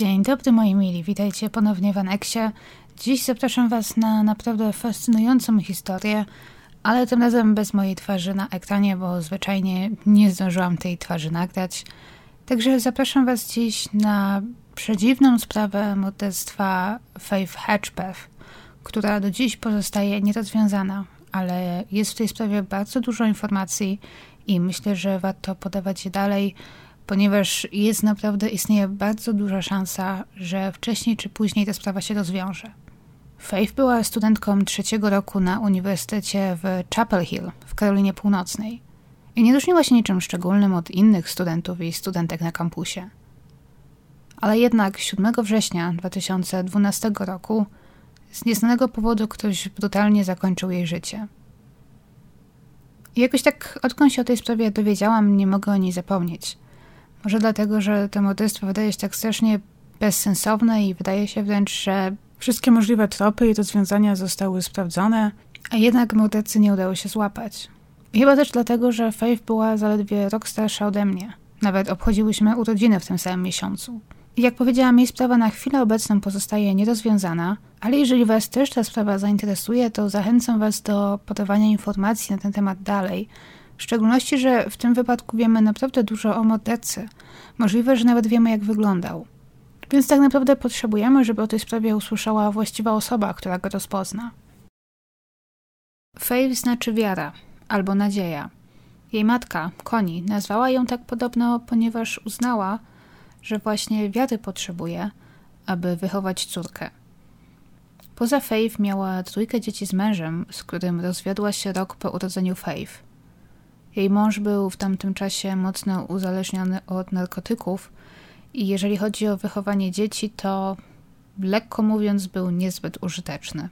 Dzień dobry moi mili, witajcie ponownie w Aneksie. Dziś zapraszam Was na naprawdę fascynującą historię, ale tym razem bez mojej twarzy na ekranie, bo zwyczajnie nie zdążyłam tej twarzy nagrać. Także zapraszam Was dziś na przedziwną sprawę morderstwa Faith Hatchpath, która do dziś pozostaje nierozwiązana, ale jest w tej sprawie bardzo dużo informacji i myślę, że warto podawać je dalej, ponieważ jest naprawdę, istnieje bardzo duża szansa, że wcześniej czy później ta sprawa się rozwiąże. Faith była studentką trzeciego roku na Uniwersytecie w Chapel Hill w Karolinie Północnej i nie różniła się niczym szczególnym od innych studentów i studentek na kampusie. Ale jednak 7 września 2012 roku z nieznanego powodu ktoś brutalnie zakończył jej życie. I jakoś tak, odkąd się o tej sprawie dowiedziałam, nie mogę o niej zapomnieć. Może dlatego, że to morderstwo wydaje się tak strasznie bezsensowne i wydaje się wręcz, że wszystkie możliwe tropy i rozwiązania zostały sprawdzone, a jednak mordercy nie udało się złapać. Chyba też dlatego, że Faith była zaledwie rok starsza ode mnie. Nawet obchodziłyśmy urodziny w tym samym miesiącu. Jak powiedziałam, jej sprawa na chwilę obecną pozostaje nierozwiązana, ale jeżeli Was też ta sprawa zainteresuje, to zachęcam Was do podawania informacji na ten temat dalej. W szczególności, że w tym wypadku wiemy naprawdę dużo o mordercy. Możliwe, że nawet wiemy, jak wyglądał. Więc tak naprawdę potrzebujemy, żeby o tej sprawie usłyszała właściwa osoba, która go rozpozna. Faith znaczy wiara albo nadzieja. Jej matka, Connie, nazwała ją tak podobno, ponieważ uznała, że właśnie wiary potrzebuje, aby wychować córkę. Poza Faith miała trójkę dzieci z mężem, z którym rozwiodła się rok po urodzeniu Faith. Jej mąż był w tamtym czasie mocno uzależniony od narkotyków i jeżeli chodzi o wychowanie dzieci, to lekko mówiąc był niezbyt użyteczny.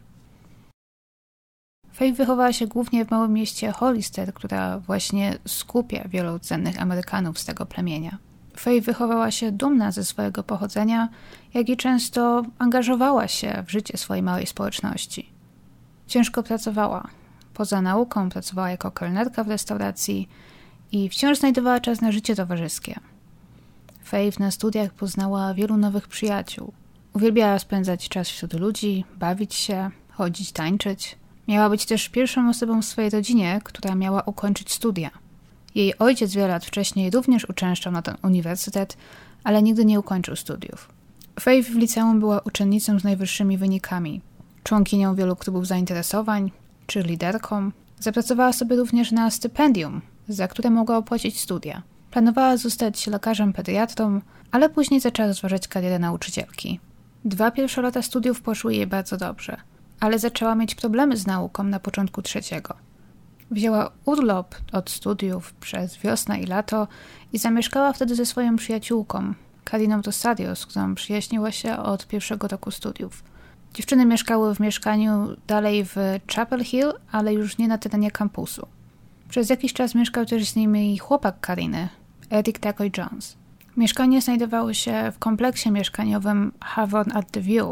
Faith wychowała się głównie w małym mieście Hollister, która właśnie skupia wielu cennych Amerykanów z tego plemienia. Faye wychowała się dumna ze swojego pochodzenia, jak i często angażowała się w życie swojej małej społeczności. Ciężko pracowała. Poza nauką pracowała jako kelnerka w restauracji i wciąż znajdowała czas na życie towarzyskie. Faith na studiach poznała wielu nowych przyjaciół. Uwielbiała spędzać czas wśród ludzi, bawić się, chodzić, tańczyć. Miała być też pierwszą osobą w swojej rodzinie, która miała ukończyć studia – jej ojciec wiele lat wcześniej również uczęszczał na ten uniwersytet, ale nigdy nie ukończył studiów. Faith w liceum była uczennicą z najwyższymi wynikami, członkinią wielu klubów zainteresowań, czy liderką. Zapracowała sobie również na stypendium, za które mogła opłacić studia. Planowała zostać lekarzem pediatrą, ale później zaczęła rozważać karierę nauczycielki. Dwa pierwsze lata studiów poszły jej bardzo dobrze, ale zaczęła mieć problemy z nauką na początku trzeciego. Wzięła urlop od studiów przez wiosnę i lato i zamieszkała wtedy ze swoją przyjaciółką, Kariną Rosario, z którą przyjaźniła się od pierwszego roku studiów. Dziewczyny mieszkały w mieszkaniu dalej w Chapel Hill, ale już nie na terenie kampusu. Przez jakiś czas mieszkał też z nimi chłopak Kariny, Eric Tacoy Jones. Mieszkanie znajdowało się w kompleksie mieszkaniowym Havon at the View,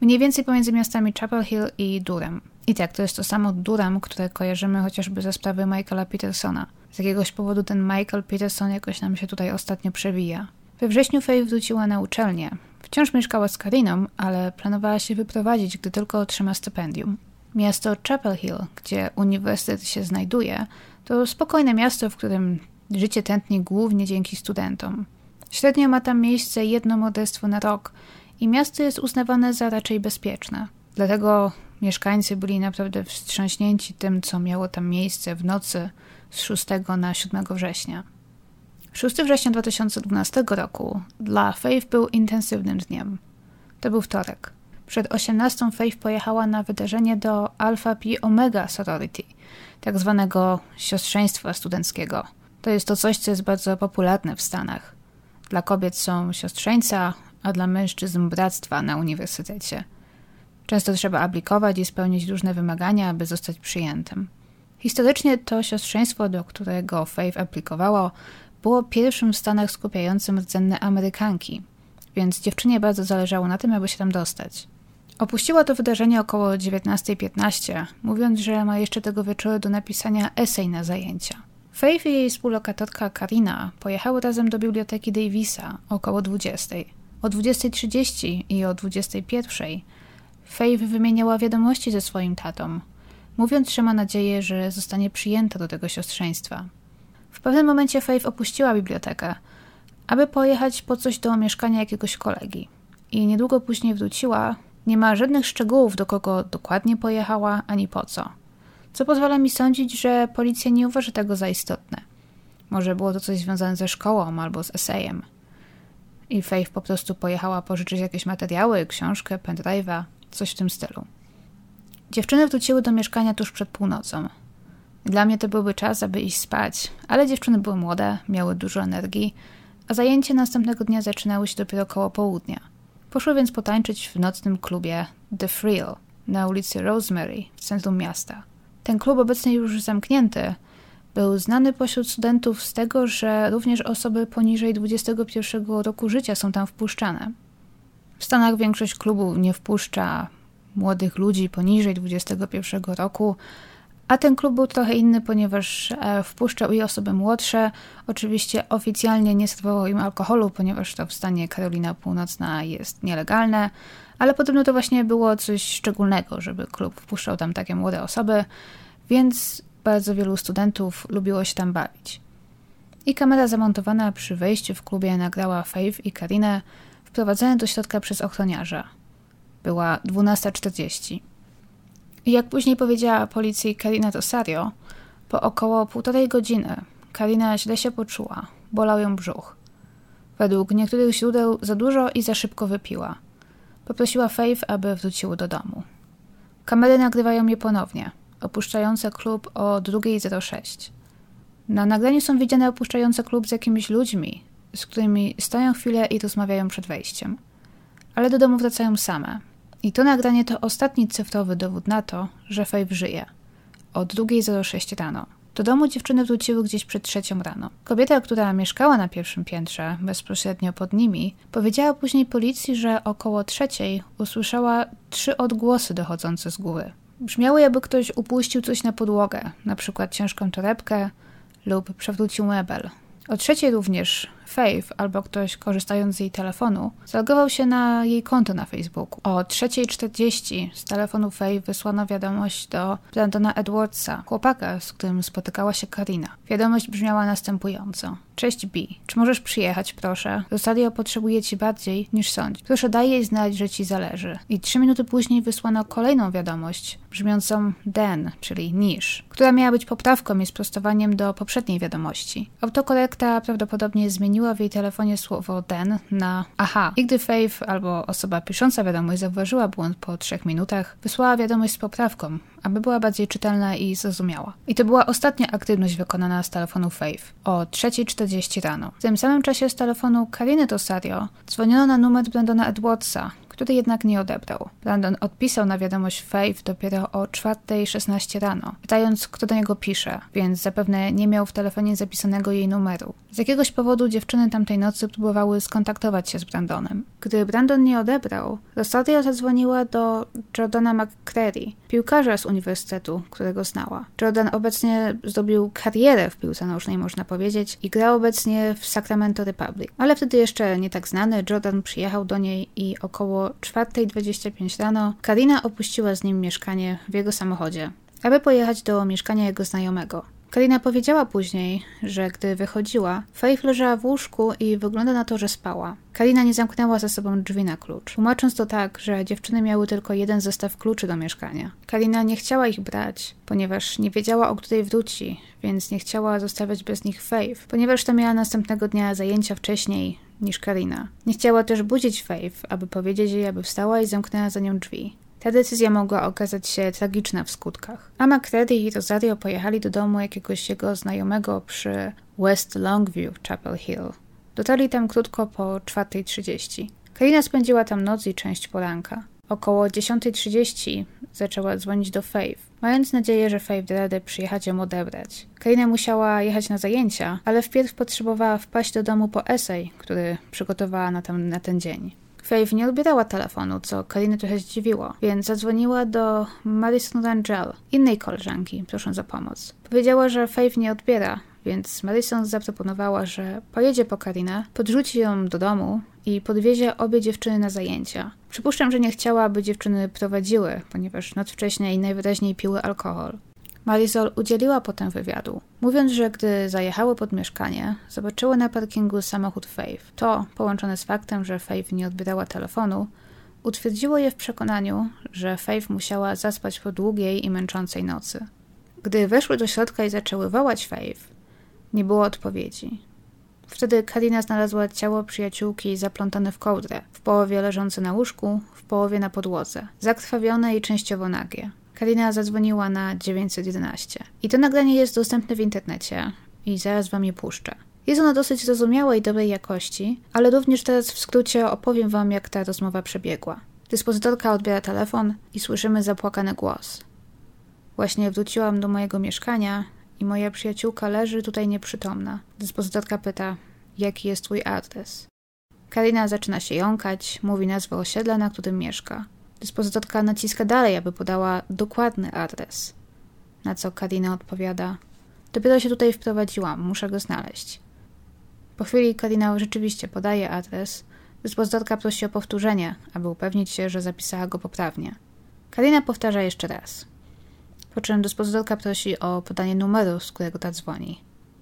mniej więcej pomiędzy miastami Chapel Hill i Durham. I tak, to jest to samo Durham, które kojarzymy chociażby ze sprawy Michaela Petersona. Z jakiegoś powodu ten Michael Peterson jakoś nam się tutaj ostatnio przewija. We wrześniu Faye wróciła na uczelnię. Wciąż mieszkała z Kariną, ale planowała się wyprowadzić, gdy tylko otrzyma stypendium. Miasto Chapel Hill, gdzie uniwersytet się znajduje, to spokojne miasto, w którym życie tętni głównie dzięki studentom. Średnio ma tam miejsce jedno morderstwo na rok i miasto jest uznawane za raczej bezpieczne. Dlatego Mieszkańcy byli naprawdę wstrząśnięci tym, co miało tam miejsce w nocy z 6 na 7 września. 6 września 2012 roku dla Faith był intensywnym dniem. To był wtorek. Przed 18 Faith pojechała na wydarzenie do Alpha Pi Omega Sorority, tak zwanego siostrzeństwa studenckiego. To jest to coś, co jest bardzo popularne w Stanach. Dla kobiet są siostrzeńca, a dla mężczyzn bractwa na uniwersytecie – Często trzeba aplikować i spełnić różne wymagania, aby zostać przyjętym. Historycznie to siostrzeństwo, do którego Faith aplikowało, było pierwszym w Stanach skupiającym rdzenne Amerykanki, więc dziewczynie bardzo zależało na tym, aby się tam dostać. Opuściła to wydarzenie około 19.15, mówiąc, że ma jeszcze tego wieczoru do napisania esej na zajęcia. Faith i jej współlokatorka Karina pojechały razem do biblioteki Davisa około 20. O 20.30 i o 21.00 Faith wymieniała wiadomości ze swoim tatą, mówiąc, że ma nadzieję, że zostanie przyjęta do tego siostrzeństwa. W pewnym momencie Faith opuściła bibliotekę, aby pojechać po coś do mieszkania jakiegoś kolegi. I niedługo później wróciła. Nie ma żadnych szczegółów, do kogo dokładnie pojechała, ani po co. Co pozwala mi sądzić, że policja nie uważa tego za istotne. Może było to coś związane ze szkołą albo z esejem. I Faith po prostu pojechała pożyczyć jakieś materiały, książkę, pendrive'a, coś w tym stylu. Dziewczyny wróciły do mieszkania tuż przed północą. Dla mnie to byłby czas, aby iść spać, ale dziewczyny były młode, miały dużo energii, a zajęcia następnego dnia zaczynały się dopiero koło południa. Poszły więc potańczyć w nocnym klubie The Frill na ulicy Rosemary w centrum miasta. Ten klub obecnie już zamknięty, był znany pośród studentów z tego, że również osoby poniżej 21 roku życia są tam wpuszczane. W Stanach większość klubów nie wpuszcza młodych ludzi poniżej 21 roku, a ten klub był trochę inny, ponieważ e, wpuszczał i osoby młodsze. Oczywiście oficjalnie nie serwował im alkoholu, ponieważ to w stanie Karolina Północna jest nielegalne, ale podobno to właśnie było coś szczególnego, żeby klub wpuszczał tam takie młode osoby, więc bardzo wielu studentów lubiło się tam bawić. I kamera zamontowana przy wejściu w klubie nagrała Faith i Karinę wprowadzone do środka przez ochroniarza. Była 12.40. Jak później powiedziała policji Karina Tosario, po około półtorej godziny Karina źle się poczuła, bolał ją brzuch. Według niektórych źródeł za dużo i za szybko wypiła. Poprosiła Faith, aby wróciły do domu. Kamery nagrywają je ponownie, opuszczające klub o 2.06. Na nagraniu są widziane opuszczające klub z jakimiś ludźmi, z którymi stoją chwilę i rozmawiają przed wejściem. Ale do domu wracają same, i to nagranie to ostatni cyfrowy dowód na to, że Faith żyje. O 2.06 rano. Do domu dziewczyny wróciły gdzieś przed trzecią rano. Kobieta, która mieszkała na pierwszym piętrze, bezpośrednio pod nimi, powiedziała później policji, że około trzeciej usłyszała trzy odgłosy dochodzące z góry. Brzmiało, jakby ktoś upuścił coś na podłogę, na przykład ciężką torebkę lub przewrócił mebel. O trzeciej również Faith albo ktoś korzystając z jej telefonu zalogował się na jej konto na Facebooku. O 3.40 z telefonu Faith wysłano wiadomość do Brandona Edwardsa, chłopaka, z którym spotykała się Karina. Wiadomość brzmiała następująco. Cześć B, czy możesz przyjechać, proszę? Rosario potrzebuje ci bardziej niż sądzi. Proszę daj jej znać, że ci zależy. I trzy minuty później wysłano kolejną wiadomość, brzmiącą den, czyli niż, która miała być poprawką i sprostowaniem do poprzedniej wiadomości. Autokorekta prawdopodobnie zmieniła w jej telefonie słowo den na aha. I gdy Faith albo osoba pisząca wiadomość zauważyła błąd po trzech minutach, wysłała wiadomość z poprawką, aby była bardziej czytelna i zrozumiała. I to była ostatnia aktywność wykonana z telefonu Faith o 3.40 rano. W tym samym czasie z telefonu Kariny Tosario dzwoniono na numer Brandona Edwardsa, który jednak nie odebrał. Brandon odpisał na wiadomość Faith dopiero o 4.16 rano, pytając, kto do niego pisze, więc zapewne nie miał w telefonie zapisanego jej numeru. Z jakiegoś powodu dziewczyny tamtej nocy próbowały skontaktować się z Brandonem. Gdy Brandon nie odebrał, Rosario zadzwoniła do Jordana McCreary, piłkarza z uniwersytetu, którego znała. Jordan obecnie zdobił karierę w piłce nożnej, można powiedzieć, i grał obecnie w Sacramento Republic. Ale wtedy jeszcze nie tak znany, Jordan przyjechał do niej i około 4.25 rano Karina opuściła z nim mieszkanie w jego samochodzie, aby pojechać do mieszkania jego znajomego. Karina powiedziała później, że gdy wychodziła, Faith leżała w łóżku i wygląda na to, że spała. Karina nie zamknęła za sobą drzwi na klucz, tłumacząc to tak, że dziewczyny miały tylko jeden zestaw kluczy do mieszkania. Karina nie chciała ich brać, ponieważ nie wiedziała, o której wróci, więc nie chciała zostawiać bez nich Faith, ponieważ to miała następnego dnia zajęcia wcześniej niż Karina. Nie chciała też budzić Faith, aby powiedzieć jej, aby wstała i zamknęła za nią drzwi. Ta decyzja mogła okazać się tragiczna w skutkach. A McCready i Rosario pojechali do domu jakiegoś jego znajomego przy West Longview, Chapel Hill. Dotarli tam krótko po 4.30. Karina spędziła tam noc i część poranka. Około 10.30 zaczęła dzwonić do Faith, mając nadzieję, że Faith da radę przyjechać ją odebrać. Karina musiała jechać na zajęcia, ale wpierw potrzebowała wpaść do domu po esej, który przygotowała na ten, na ten dzień. Faith nie odbierała telefonu, co Karinę trochę zdziwiło, więc zadzwoniła do Madison Rangel, innej koleżanki, prosząc o pomoc. Powiedziała, że Faith nie odbiera, więc Madison zaproponowała, że pojedzie po Karinę, podrzuci ją do domu i podwiezie obie dziewczyny na zajęcia. Przypuszczam, że nie chciała, aby dziewczyny prowadziły, ponieważ noc wcześniej najwyraźniej piły alkohol. Marisol udzieliła potem wywiadu, mówiąc, że gdy zajechały pod mieszkanie, zobaczyły na parkingu samochód Faith. To, połączone z faktem, że Faith nie odbierała telefonu, utwierdziło je w przekonaniu, że Faith musiała zaspać po długiej i męczącej nocy. Gdy weszły do środka i zaczęły wołać Faith, nie było odpowiedzi. Wtedy Karina znalazła ciało przyjaciółki zaplątane w kołdrę, w połowie leżące na łóżku, w połowie na podłodze, zakrwawione i częściowo nagie. Karina zadzwoniła na 911. I to nagranie jest dostępne w internecie i zaraz wam je puszczę. Jest ono dosyć zrozumiałe i dobrej jakości, ale również teraz w skrócie opowiem wam, jak ta rozmowa przebiegła. Dyspozytorka odbiera telefon i słyszymy zapłakany głos. Właśnie wróciłam do mojego mieszkania i moja przyjaciółka leży tutaj nieprzytomna. Dyspozytorka pyta, jaki jest twój adres. Karina zaczyna się jąkać, mówi nazwę osiedla, na którym mieszka. Dyspozytorka naciska dalej, aby podała dokładny adres. Na co Karina odpowiada: Dopiero się tutaj wprowadziłam, muszę go znaleźć. Po chwili Karina rzeczywiście podaje adres. Dyspozytorka prosi o powtórzenie, aby upewnić się, że zapisała go poprawnie. Karina powtarza jeszcze raz. Po czym dyspozytorka prosi o podanie numeru, z którego ta dzwoni.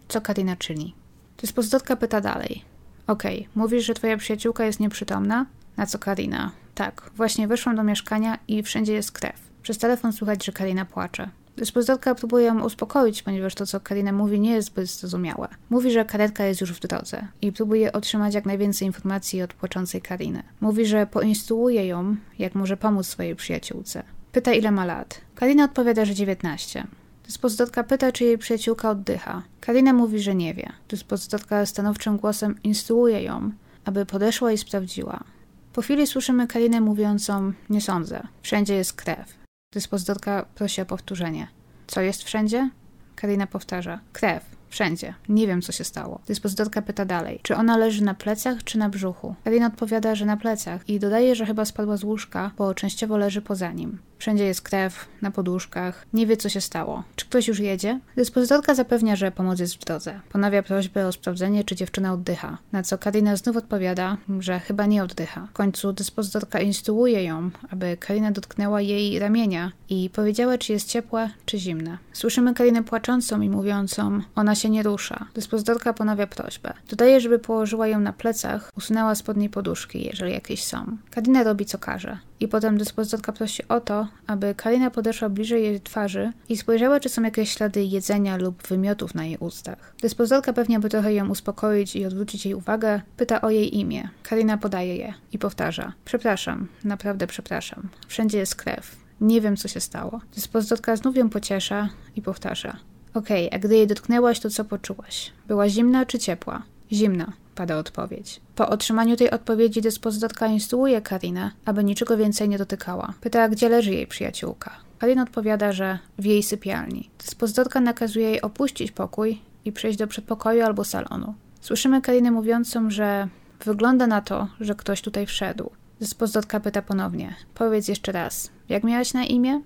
Co Karina czyni? Dyspozytorka pyta dalej. Okej, okay, mówisz, że twoja przyjaciółka jest nieprzytomna? Na co Karina? Tak, właśnie weszłam do mieszkania i wszędzie jest krew. Przez telefon słychać, że Karina płacze. Dyspozytorka próbuje ją uspokoić, ponieważ to, co Karina mówi, nie jest zbyt zrozumiałe. Mówi, że karetka jest już w drodze i próbuje otrzymać jak najwięcej informacji od płaczącej Kariny. Mówi, że poinstruuje ją, jak może pomóc swojej przyjaciółce. Pyta, ile ma lat. Karina odpowiada, że 19. Dyspozytorka pyta, czy jej przyjaciółka oddycha. Karina mówi, że nie wie. Dyspozytorka stanowczym głosem instruuje ją, aby podeszła i sprawdziła. Po chwili słyszymy Karinę mówiącą: Nie sądzę, wszędzie jest krew. Dyspozytorka prosi o powtórzenie. Co jest wszędzie? Karina powtarza: Krew. Wszędzie. Nie wiem, co się stało. Dyspozytorka pyta dalej, czy ona leży na plecach, czy na brzuchu. Karina odpowiada, że na plecach i dodaje, że chyba spadła z łóżka, bo częściowo leży poza nim. Wszędzie jest krew, na poduszkach. Nie wie, co się stało. Czy ktoś już jedzie? Dyspozytorka zapewnia, że pomoc jest w drodze. Ponawia prośbę o sprawdzenie, czy dziewczyna oddycha. Na co Karina znów odpowiada, że chyba nie oddycha. W końcu dyspozytorka instruuje ją, aby Karina dotknęła jej ramienia i powiedziała, czy jest ciepła, czy zimna. Słyszymy Karinę płaczącą i mówiącą, ona się nie rusza. Dyspozytorka ponawia prośbę. Dodaje, żeby położyła ją na plecach, usunęła spodniej poduszki, jeżeli jakieś są. Karina robi, co każe. I potem dyspozytorka prosi o to, aby Karina podeszła bliżej jej twarzy i spojrzała, czy są jakieś ślady jedzenia lub wymiotów na jej ustach. Dyspozytorka pewnie, by trochę ją uspokoić i odwrócić jej uwagę, pyta o jej imię. Karina podaje je i powtarza. Przepraszam, naprawdę przepraszam. Wszędzie jest krew. Nie wiem, co się stało. Dyspozytorka znów ją pociesza i powtarza. Okej, okay, a gdy jej dotknęłaś, to co poczułaś? Była zimna czy ciepła? Zimna pada odpowiedź. Po otrzymaniu tej odpowiedzi dyspozytorka instruuje Karinę, aby niczego więcej nie dotykała. Pyta, gdzie leży jej przyjaciółka. Karina odpowiada, że w jej sypialni. Dyspozytorka nakazuje jej opuścić pokój i przejść do przedpokoju albo salonu. Słyszymy Karinę mówiącą, że wygląda na to, że ktoś tutaj wszedł. Dyspozytorka pyta ponownie. Powiedz jeszcze raz, jak miałaś na imię?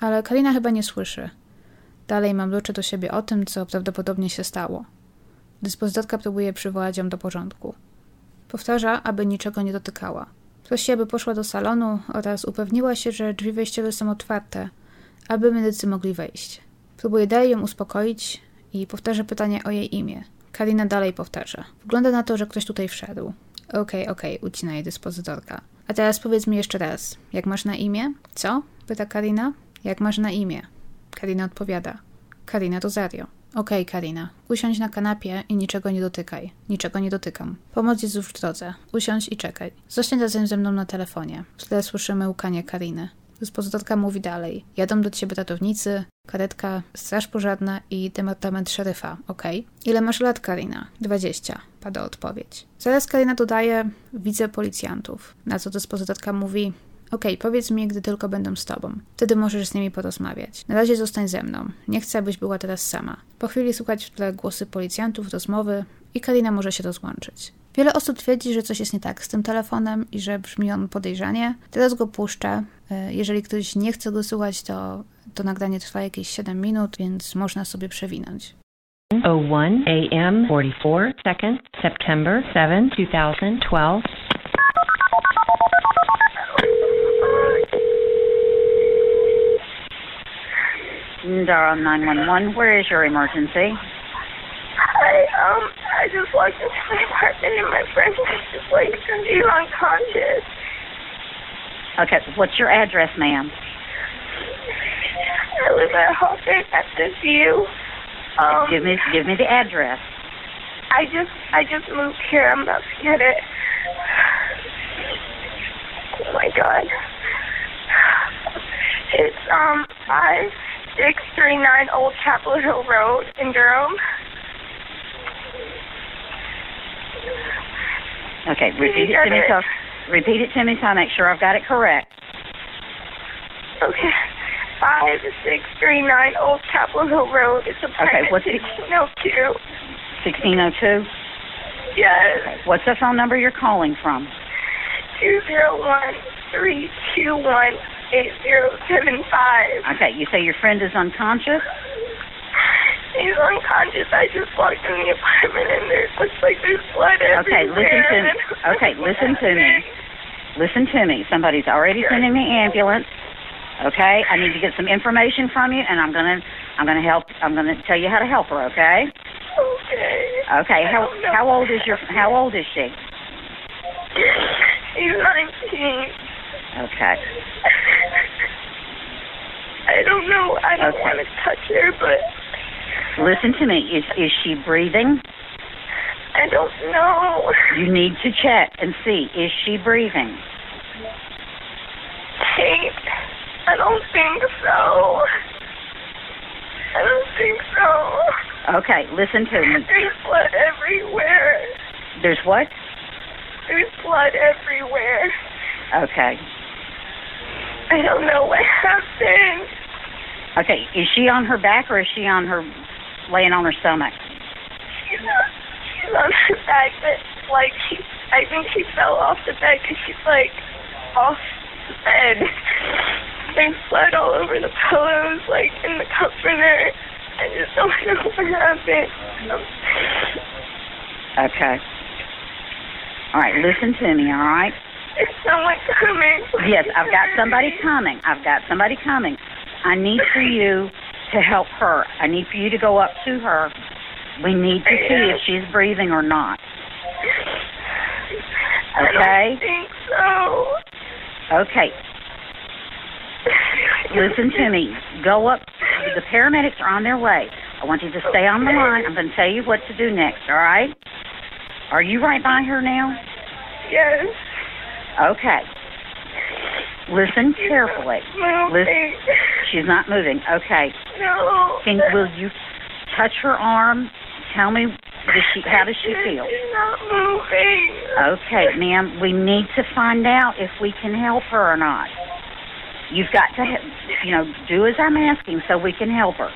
Ale Karina chyba nie słyszy. Dalej mam mamlucze do siebie o tym, co prawdopodobnie się stało. Dyspozytorka próbuje przywołać ją do porządku. Powtarza, aby niczego nie dotykała. Prosi, aby poszła do salonu oraz upewniła się, że drzwi wejściowe są otwarte, aby medycy mogli wejść. Próbuje dalej ją uspokoić i powtarza pytanie o jej imię. Karina dalej powtarza. Wygląda na to, że ktoś tutaj wszedł. Okej, okay, okej, okay, ucina jej dyspozytorka. A teraz powiedz mi jeszcze raz, jak masz na imię? Co? pyta Karina. Jak masz na imię? Karina odpowiada. Karina Rosario. Okej, okay, Karina. Usiądź na kanapie i niczego nie dotykaj. Niczego nie dotykam. Pomoc jest już w drodze. Usiądź i czekaj. Zostań razem ze mną na telefonie. W tle słyszymy łkanie Kariny. Dyspozytorka mówi dalej. Jadą do ciebie ratownicy, karetka, straż pożarna i departament szeryfa? Okay? Ile masz lat, Karina? 20, pada odpowiedź. Zaraz Karina dodaje, widzę policjantów. Na co dyspozytorka mówi, Okay, powiedz mi, gdy tylko będą z tobą. Wtedy możesz z nimi porozmawiać. Na razie zostań ze mną. Nie chcę, abyś była teraz sama. Po chwili słuchać w tle głosy policjantów, rozmowy i Karina może się rozłączyć. Wiele osób twierdzi, że coś jest nie tak z tym telefonem i że brzmi on podejrzanie. Teraz go puszczę. E, jeżeli ktoś nie chce go słuchać, to to nagranie trwa jakieś 7 minut, więc można sobie przewinąć. 1001 AM 44 seconds, September 7, 2012. Durham 911, where is your emergency? Hi, um, I just walked into my apartment and my friend is just like she's unconscious. Okay, what's your address, ma'am? I live at Hawthorne at the View. Um, Give me give me the address. I just I just moved here. I'm about to get it. Oh my god. It's um five six three nine Old Chapel Hill Road in Durham. Okay, repeat it to me so repeat it to me so I make sure I've got it correct. Okay. Five six three nine Old Chapel Hill Road. It's apartment what's the- sixteen oh two. Sixteen oh two. Yes. What's the phone number you're calling from? Two zero one three two one eight zero seven five. Okay, you say your friend is unconscious? He's unconscious. I just walked in the apartment and there looks like there's blood Okay, everywhere. listen to and- okay, listen to me. Listen to me. Somebody's already sending the ambulance. Okay? I need to get some information from you and I'm gonna I'm gonna help I'm gonna tell you how to help her, okay? Okay. Okay, I how how old is your how old is she? He's nineteen. Okay. I don't know. I don't Okay. want to touch her, but Listen to me. Is is she breathing? I don't know. You need to check and see. Is she breathing? Kate, I don't think so. I don't think so. Okay, listen to me. There's blood everywhere. There's what? There's blood everywhere. Okay. I don't know what happened. Okay, is she on her back or is she on her laying on her stomach? She's on, she's on her back, but like she, I think she fell off the bed because she's like off the bed. There's blood all over the pillows, like in the comforter. I just don't know what happened. Okay. All right, listen to me, all right? Is someone coming? Yes, I've got somebody coming. I've got somebody coming. I need for you to help her. I need for you to go up to her. We need to see if she's breathing or not. I Okay? don't think so. Okay, listen to me. Go up. The paramedics are on their way. I want you to stay on the line. I'm going to tell you what to do next, all right? Are you right by her now? Yes. Okay. Listen carefully. Moving. She's not moving. Okay. No. Can will you touch her arm? Tell me does she how does she feel? She's not moving. Okay, ma'am, we need to find out if we can help her or not. You've got to, you know, do as I'm asking so we can help her.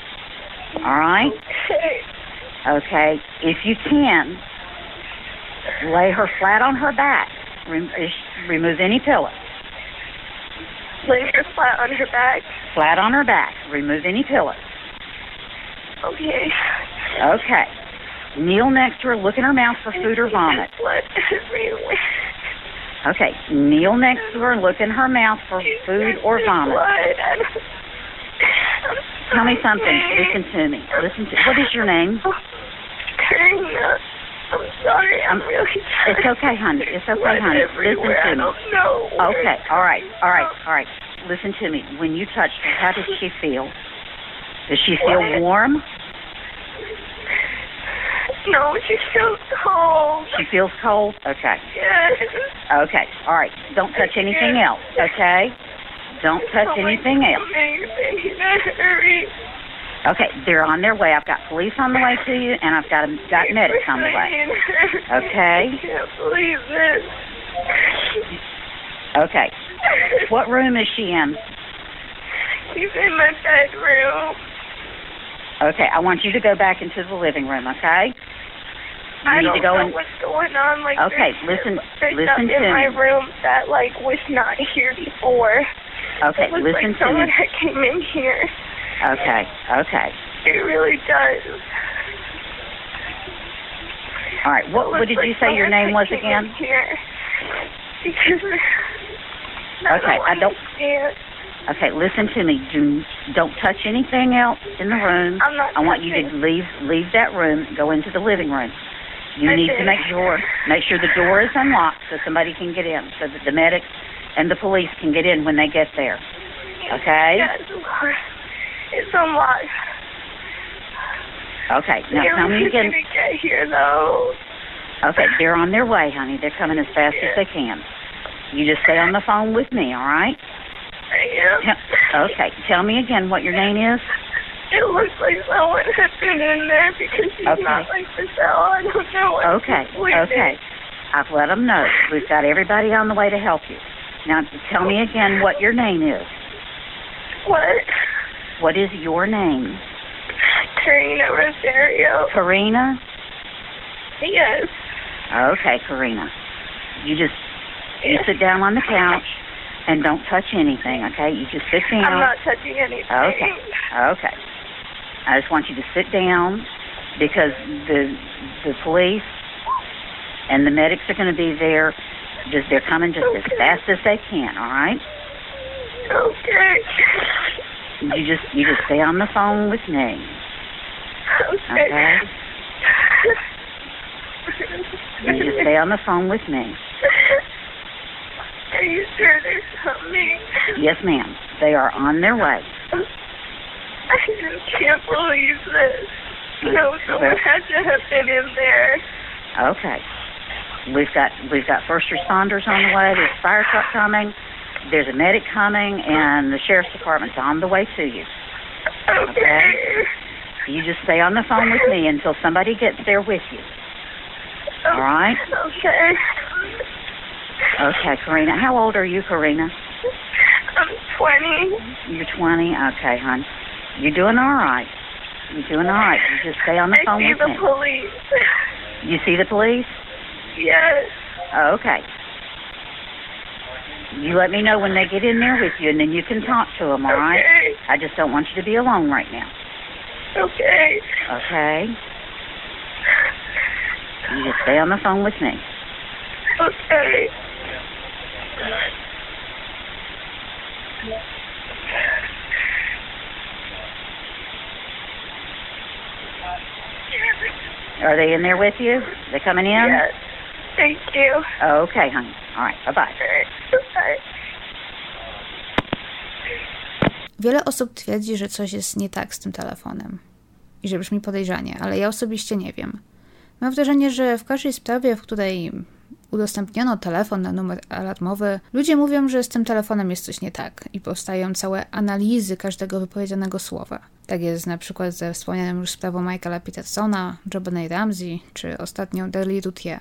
All right? Okay. Okay. If you can, lay her flat on her back. Rem- eh, remove any pillow. Lay her flat on her back. Flat on her back. Remove any pillow. Okay. Okay. Kneel next to her. Look in her mouth for food or vomit. Blood everywhere. Okay. Kneel next to her. Look in her mouth for food or vomit. Blood. I don't- I'm Tell me something. Listen to me. Listen to. What is your name? Karina. I'm sorry. I'm really sorry. It's okay, honey. It's okay, honey. Listen to me. know. Okay. All right. All right. All right. Listen to me. When you touch her, how does she feel? Does she feel What? warm? No, she feels cold. She feels cold? Okay. Yes. Okay. All right. Don't touch anything else. Okay. Don't touch Oh anything else. Amazing. Hurry. Okay. They're on their way. I've got police on the way to you, and I've got got medics on the way. Okay. I can't believe this. Okay. What room is she in? She's in my bedroom. Okay. I want you to go back into the living room. Okay. You I need don't to go know in. what's going on. Like, Okay, there's, listen- there's listen stuff in to my room that like was not here before. Okay. it Listen like to someone me. had came in here. Okay. Okay. It really does. All right. What, what did you say your name was again? Here. Because Okay, I don't-. Okay, listen to me. Do don't touch anything else in the room. I'm not I want you to leave leave that room. Go into the living room. You I need to make sure make sure the door is unlocked so somebody can get in, so that the medics and the police can get in when they get there. Okay. Yes, course. It's unlocked. Okay. Now They're tell me again. to get here, though. Okay, they're on their way, honey. They're coming as fast as they can. You just stay on the phone with me, all right? I am. Okay. Tell me again what your name is. It looks like someone has been in there because she's Okay. not like the cell. I don't know what Okay. Okay. I've let them know. We've got everybody on the way to help you. Now, tell me again what your name is. What? What is your name? Karina Rosario. Karina? Yes. Okay, Karina. You just you Yes. sit down on the couch and don't touch anything, okay? You just sit down. I'm not touching anything. Okay. Okay. I just want you to sit down because the the police and the medics are going to be there. Just they're coming just as fast as they can. All right. Okay. You just you just stay on the phone with me. Okay. Okay. You just stay on the phone with me. Are you sure they're coming? Yes, ma'am. They are on their way. I just can't believe this. No, someone had to have been in there. Okay. We've got we've got first responders on the way. There's a fire truck coming. There's a medic coming, and the sheriff's department's on the way to you. Okay. You just stay on the phone with me until somebody gets there with you. All right. Okay. Okay, Karina. How old are you, Karina? I'm 20. You're 20. Okay, hon. You're doing all right. You're doing all right. You just stay on the I phone see the police. You see the police? Yes. Okay. You let me know when they get in there with you, and then you can talk to them. All right. Okay. I just don't want you to be alone right now. Okay. Okay. You just stay on the phone with me. Okay. Are they in there with you? They coming in? Yes. Thank you. Okay, honey. All right. Bye bye. Bye. Wiele osób twierdzi, że coś jest nie tak z tym telefonem i że brzmi podejrzanie, ale ja osobiście nie wiem. Mam wrażenie, że w każdej sprawie, w której udostępniono telefon na numer alarmowy, ludzie mówią, że z tym telefonem jest coś nie tak i powstają całe analizy każdego wypowiedzianego słowa. Tak jest na przykład ze wspomnianą już sprawą Michaela Petersona, Jobenej Ramsey czy ostatnią Darlie Routier.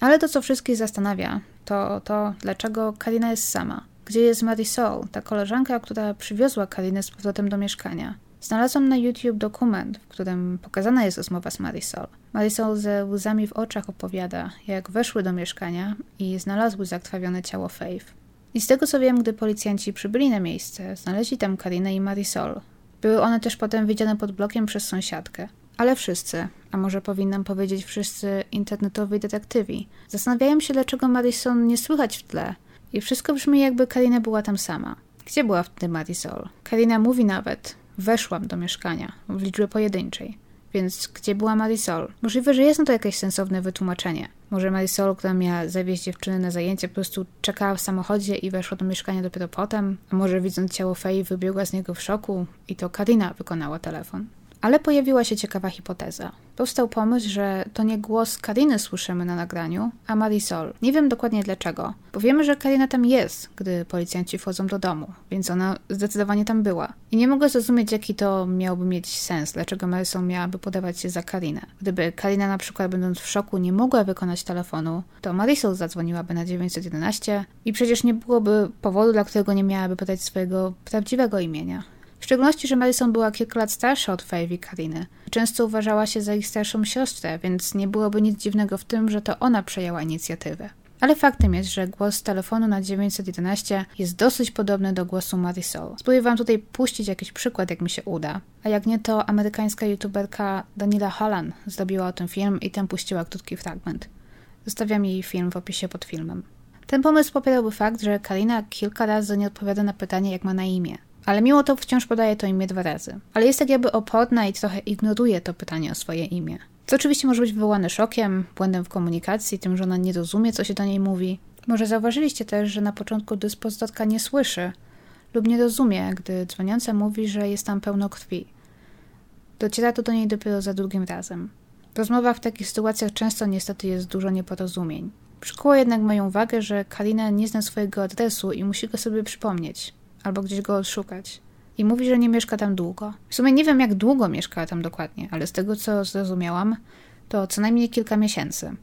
Ale to, co wszystkich zastanawia, to to, dlaczego Karina jest sama. Gdzie jest Marisol, ta koleżanka, która przywiozła Karinę z powrotem do mieszkania? Znalazłam na YouTube dokument, w którym pokazana jest rozmowa z Marisol. Marisol ze łzami w oczach opowiada, jak weszły do mieszkania i znalazły zakrwawione ciało Faith. I z tego co wiem, gdy policjanci przybyli na miejsce, znaleźli tam Karinę i Marisol. Były one też potem widziane pod blokiem przez sąsiadkę. Ale wszyscy, a może powinnam powiedzieć wszyscy internetowi detektywi, zastanawiają się, dlaczego Marisol nie słychać w tle. I wszystko brzmi, jakby Karina była tam sama. Gdzie była wtedy Marisol? Karina mówi nawet, weszłam do mieszkania, w liczbie pojedynczej. Więc gdzie była Marisol? Możliwe, że jest na to jakieś sensowne wytłumaczenie. Może Marisol, która miała zawieźć dziewczyny na zajęcie, po prostu czekała w samochodzie i weszła do mieszkania dopiero potem? A może widząc ciało Fei wybiegła z niego w szoku i to Karina wykonała telefon? Ale pojawiła się ciekawa hipoteza. Powstał pomysł, że to nie głos Kariny słyszymy na nagraniu, a Marisol. Nie wiem dokładnie dlaczego, bo wiemy, że Karina tam jest, gdy policjanci wchodzą do domu, więc ona zdecydowanie tam była. I nie mogę zrozumieć, jaki to miałby mieć sens, dlaczego Marisol miałaby podawać się za Karinę. Gdyby Karina na przykład będąc w szoku nie mogła wykonać telefonu, to Marisol zadzwoniłaby na 911 i przecież nie byłoby powodu, dla którego nie miałaby podać swojego prawdziwego imienia. Szczególności, że Madison była kilka lat starsza od Faye i Kariny. Często uważała się za ich starszą siostrę, więc nie byłoby nic dziwnego w tym, że to ona przejęła inicjatywę. Ale faktem jest, że głos z telefonu na 911 jest dosyć podobny do głosu Marisol. Spróbuję wam tutaj puścić jakiś przykład, jak mi się uda. A jak nie, to amerykańska youtuberka Daniela Holland zrobiła o tym film i tam puściła krótki fragment. Zostawiam jej film w opisie pod filmem. Ten pomysł popierałby fakt, że Karina kilka razy nie odpowiada na pytanie, jak ma na imię. Ale mimo to wciąż podaje to imię dwa razy. Ale jest tak jakby oporna i trochę ignoruje to pytanie o swoje imię. Co oczywiście może być wywołane szokiem, błędem w komunikacji, tym, że ona nie rozumie, co się do niej mówi. Może zauważyliście też, że na początku dyspozytorka nie słyszy lub nie rozumie, gdy dzwoniąca mówi, że jest tam pełno krwi. Dociera to do niej dopiero za drugim razem. W rozmowach w takich sytuacjach często niestety jest dużo nieporozumień. Przykuło jednak moją uwagę, że Karina nie zna swojego adresu i musi go sobie przypomnieć, albo gdzieś go odszukać. I mówi, że nie mieszka tam długo. W sumie nie wiem, jak długo mieszka tam dokładnie, ale z tego co zrozumiałam, to co najmniej kilka miesięcy.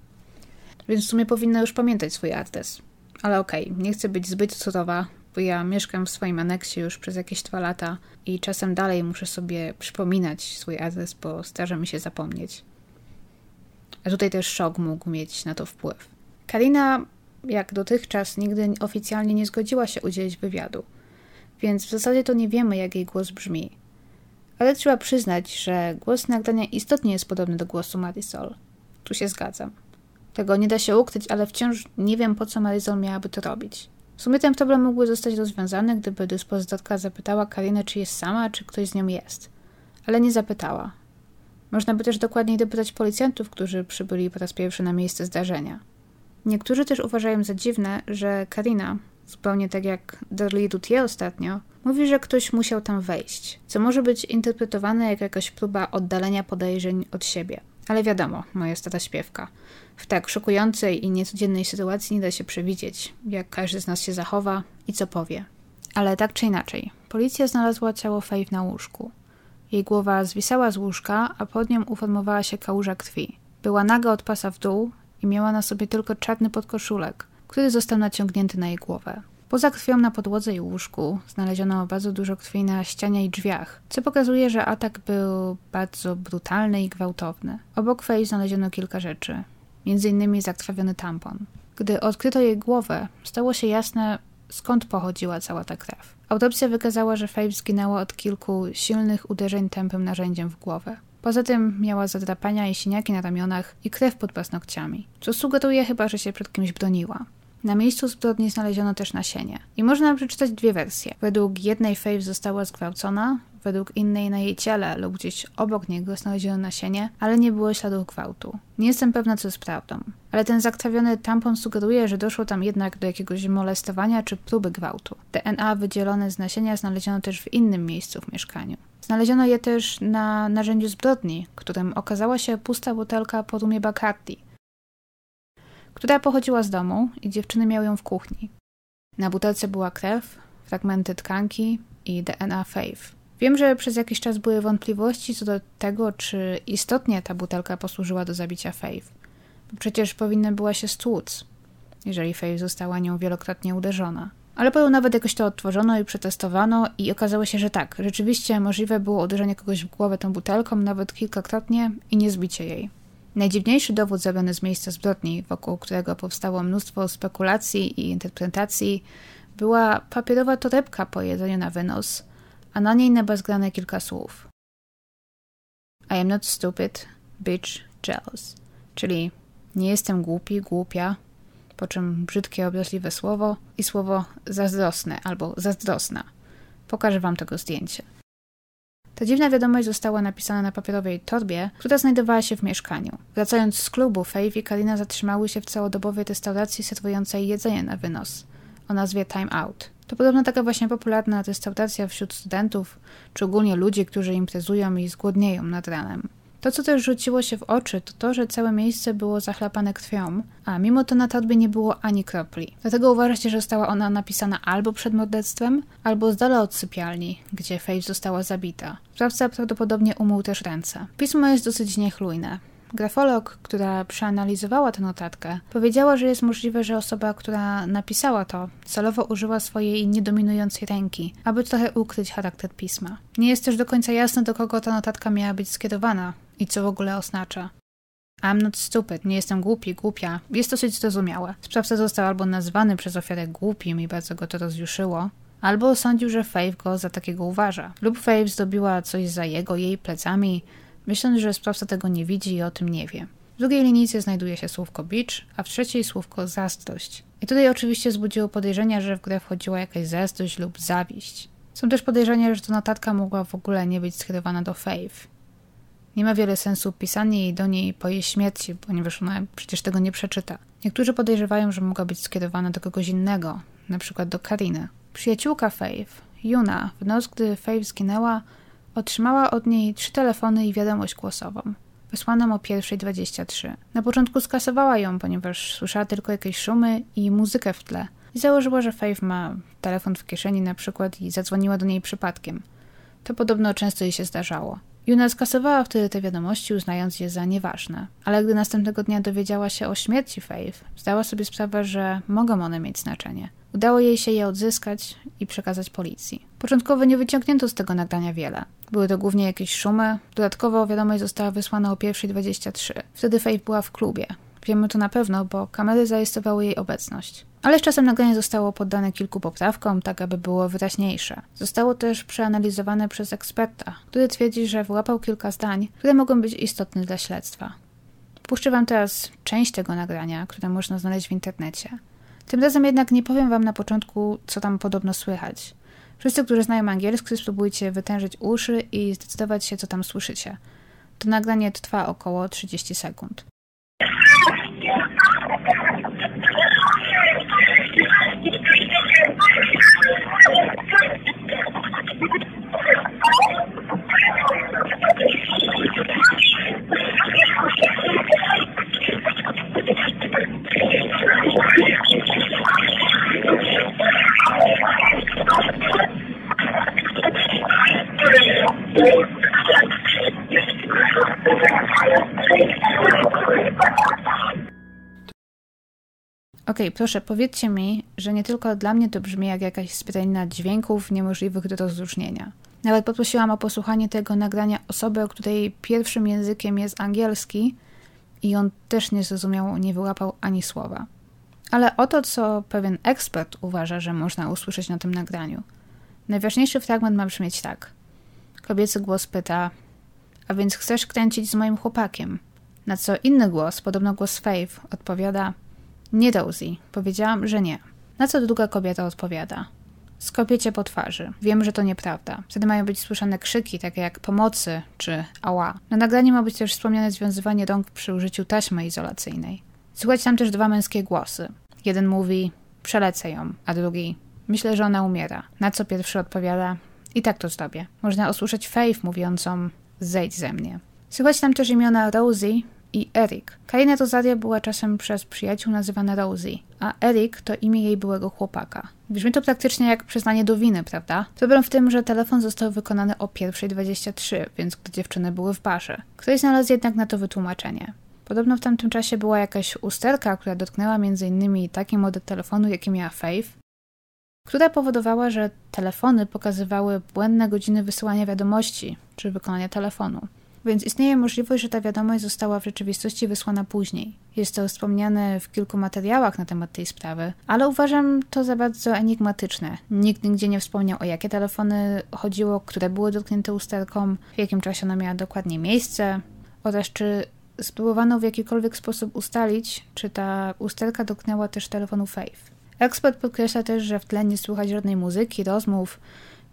Więc w sumie powinna już pamiętać swój adres. Ale okej, okay, nie chcę być zbyt surowa, bo ja mieszkam w swoim aneksie już przez jakieś dwa lata i czasem dalej muszę sobie przypominać swój adres, bo zdarza mi się zapomnieć. A tutaj też szok mógł mieć na to wpływ. Karina, jak dotychczas, nigdy oficjalnie nie zgodziła się udzielić wywiadu, więc w zasadzie to nie wiemy, jak jej głos brzmi. Ale trzeba przyznać, że głos nagrania istotnie jest podobny do głosu Marisol. Tu się zgadzam. Tego nie da się ukryć, ale wciąż nie wiem, po co Marisol miałaby to robić. W sumie ten problem mógłby zostać rozwiązany, gdyby dyspozytorka zapytała Karinę, czy jest sama, czy ktoś z nią jest. Ale nie zapytała. Można by też dokładniej dopytać policjantów, którzy przybyli po raz pierwszy na miejsce zdarzenia. Niektórzy też uważają za dziwne, że Karina, zupełnie tak jak Darlie Dutier ostatnio, mówi, że ktoś musiał tam wejść, co może być interpretowane jak jakaś próba oddalenia podejrzeń od siebie. Ale wiadomo, moja stara śpiewka. W tak szokującej i niecodziennej sytuacji nie da się przewidzieć, jak każdy z nas się zachowa i co powie. Ale tak czy inaczej, policja znalazła ciało Faith na łóżku. Jej głowa zwisała z łóżka, a pod nią uformowała się kałuża krwi. Była naga od pasa w dół i miała na sobie tylko czarny podkoszulek, który został naciągnięty na jej głowę. Poza krwią na podłodze i łóżku znaleziono bardzo dużo krwi na ścianie i drzwiach, co pokazuje, że atak był bardzo brutalny i gwałtowny. Obok Fej znaleziono kilka rzeczy, m.in. zakrwawiony tampon. Gdy odkryto jej głowę, stało się jasne, skąd pochodziła cała ta krew. Autopsja wykazała, że Faith zginęła od kilku silnych uderzeń tępym narzędziem w głowę. Poza tym miała zadrapania i siniaki na ramionach i krew pod paznokciami, co sugeruje chyba, że się przed kimś broniła. Na miejscu zbrodni znaleziono też nasienie. I można przeczytać dwie wersje. Według jednej Faith została zgwałcona, według innej na jej ciele lub gdzieś obok niego znaleziono nasienie, ale nie było śladów gwałtu. Nie jestem pewna, co jest prawdą. Ale ten zakrwawiony tampon sugeruje, że doszło tam jednak do jakiegoś molestowania czy próby gwałtu. DNA wydzielone z nasienia znaleziono też w innym miejscu w mieszkaniu. Znaleziono je też na narzędziu zbrodni, którym okazała się pusta butelka po rumie Bacardi, która pochodziła z domu i dziewczyny miały ją w kuchni. Na butelce była krew, fragmenty tkanki i DNA Faith. Wiem, że przez jakiś czas były wątpliwości co do tego, czy istotnie ta butelka posłużyła do zabicia Faith. Bo przecież powinna była się stłuc, jeżeli Faith została nią wielokrotnie uderzona. Ale potem nawet jakoś to odtworzono i przetestowano i okazało się, że tak, rzeczywiście możliwe było uderzenie kogoś w głowę tą butelką nawet kilkakrotnie i nie zbicie jej. Najdziwniejszy dowód zebrany z miejsca zbrodni, wokół którego powstało mnóstwo spekulacji i interpretacji, była papierowa torebka po jedzeniu na wynos, a na niej nabazgrane kilka słów. I am not stupid, bitch, jealous. Czyli nie jestem głupi, głupia, po czym brzydkie, obraźliwe słowo i słowo zazdrosne albo zazdrosna. Pokażę wam tego zdjęcie. Ta dziwna wiadomość została napisana na papierowej torbie, która znajdowała się w mieszkaniu. Wracając z klubu, Faith i Karina zatrzymały się w całodobowej restauracji serwującej jedzenie na wynos o nazwie Time Out. To podobno taka właśnie popularna restauracja wśród studentów, czy ogólnie ludzi, którzy imprezują i zgłodnieją nad ranem. To, co też rzuciło się w oczy, to to, że całe miejsce było zachlapane krwią, a mimo to na torbie nie było ani kropli. Dlatego uważacie, że została ona napisana albo przed morderstwem, albo z dala od sypialni, gdzie Faith została zabita. Sprawca prawdopodobnie umył też ręce. Pismo jest dosyć niechlujne. Grafolog, która przeanalizowała tę notatkę, powiedziała, że jest możliwe, że osoba, która napisała to, celowo użyła swojej niedominującej ręki, aby trochę ukryć charakter pisma. Nie jest też do końca jasne, do kogo ta notatka miała być skierowana i co w ogóle oznacza. I'm not stupid, nie jestem głupi, głupia. Jest dosyć zrozumiałe. Sprawca został albo nazwany przez ofiarę głupim i bardzo go to rozjuszyło, albo sądził, że Faith go za takiego uważa. Lub Faith zrobiła coś za jego, jej plecami, myśląc, że sprawca tego nie widzi i o tym nie wie. W drugiej linijce znajduje się słówko bitch, a w trzeciej słówko zazdrość. I tutaj oczywiście wzbudziło podejrzenia, że w grę wchodziła jakaś zazdrość lub zawiść. Są też podejrzenia, że to notatka mogła w ogóle nie być skierowana do Faith. Nie ma wiele sensu pisanie jej do niej po jej śmierci, ponieważ ona przecież tego nie przeczyta. Niektórzy podejrzewają, że mogła być skierowana do kogoś innego, na przykład do Kariny. Przyjaciółka Faith, Juna, w noc, gdy Faith zginęła, otrzymała od niej trzy telefony i wiadomość głosową. Wysłaną o 1.23. Na początku skasowała ją, ponieważ słyszała tylko jakieś szumy i muzykę w tle. I założyła, że Faith ma telefon w kieszeni na przykład i zadzwoniła do niej przypadkiem. To podobno często jej się zdarzało. Juna skasowała wtedy te wiadomości, uznając je za nieważne. Ale gdy następnego dnia dowiedziała się o śmierci Faith, zdała sobie sprawę, że mogą one mieć znaczenie. Udało jej się je odzyskać i przekazać policji. Początkowo nie wyciągnięto z tego nagrania wiele. Były to głównie jakieś szumy. Dodatkowo wiadomość została wysłana o 1.23. Wtedy Faith była w klubie. Wiemy to na pewno, bo kamery zarejestrowały jej obecność. Ale z czasem nagranie zostało poddane kilku poprawkom, tak aby było wyraźniejsze. Zostało też przeanalizowane przez eksperta, który twierdzi, że wyłapał kilka zdań, które mogą być istotne dla śledztwa. Puszczę Wam teraz część tego nagrania, które można znaleźć w internecie. Tym razem jednak nie powiem Wam na początku, co tam podobno słychać. Wszyscy, którzy znają angielski, spróbujcie wytężyć uszy i zdecydować się, co tam słyszycie. To nagranie trwa około 30 sekund. Okej, okay, proszę, powiedzcie mi, że nie tylko dla mnie to brzmi jak jakaś spytanina dźwięków niemożliwych do rozróżnienia. Nawet poprosiłam o posłuchanie tego nagrania osoby, której pierwszym językiem jest angielski i on też nie zrozumiał, nie wyłapał ani słowa. Ale oto, co pewien ekspert uważa, że można usłyszeć na tym nagraniu. Najważniejszy fragment ma brzmieć tak. Kobiecy głos pyta, a więc chcesz kręcić z moim chłopakiem? Na co inny głos, podobno głos Faith, odpowiada – nie Rosie. Powiedziałam, że nie. Na co druga kobieta odpowiada. Skopię cię po twarzy. Wiem, że to nieprawda. Wtedy mają być słyszane krzyki, takie jak pomocy czy ała. Na nagraniu ma być też wspomniane związywanie rąk przy użyciu taśmy izolacyjnej. Słychać tam też dwa męskie głosy. Jeden mówi, przelecę ją, a drugi, myślę, że ona umiera. Na co pierwszy odpowiada, i tak to zrobię. Można usłyszeć Faith mówiącą, zejdź ze mnie. Słychać tam też imiona Rosie, i Erik. Karina Rosaria była czasem przez przyjaciół nazywana Rosie, a Erik to imię jej byłego chłopaka. Brzmi to praktycznie jak przyznanie do winy, prawda? Problem w tym, że telefon został wykonany o 1.23, więc gdy dziewczyny były w barze. Ktoś znalazł jednak na to wytłumaczenie. Podobno w tamtym czasie była jakaś usterka, która dotknęła m.in. taki model telefonu, jaki miała Faith, która powodowała, że telefony pokazywały błędne godziny wysyłania wiadomości czy wykonania telefonu. Więc istnieje możliwość, że ta wiadomość została w rzeczywistości wysłana później. Jest to wspomniane w kilku materiałach na temat tej sprawy, ale uważam to za bardzo enigmatyczne. Nikt nigdzie nie wspomniał, o jakie telefony chodziło, które były dotknięte usterką, w jakim czasie ona miała dokładnie miejsce oraz czy spróbowano w jakikolwiek sposób ustalić, czy ta usterka dotknęła też telefonu Faith. Ekspert podkreśla też, że w tle nie słychać żadnej muzyki, rozmów,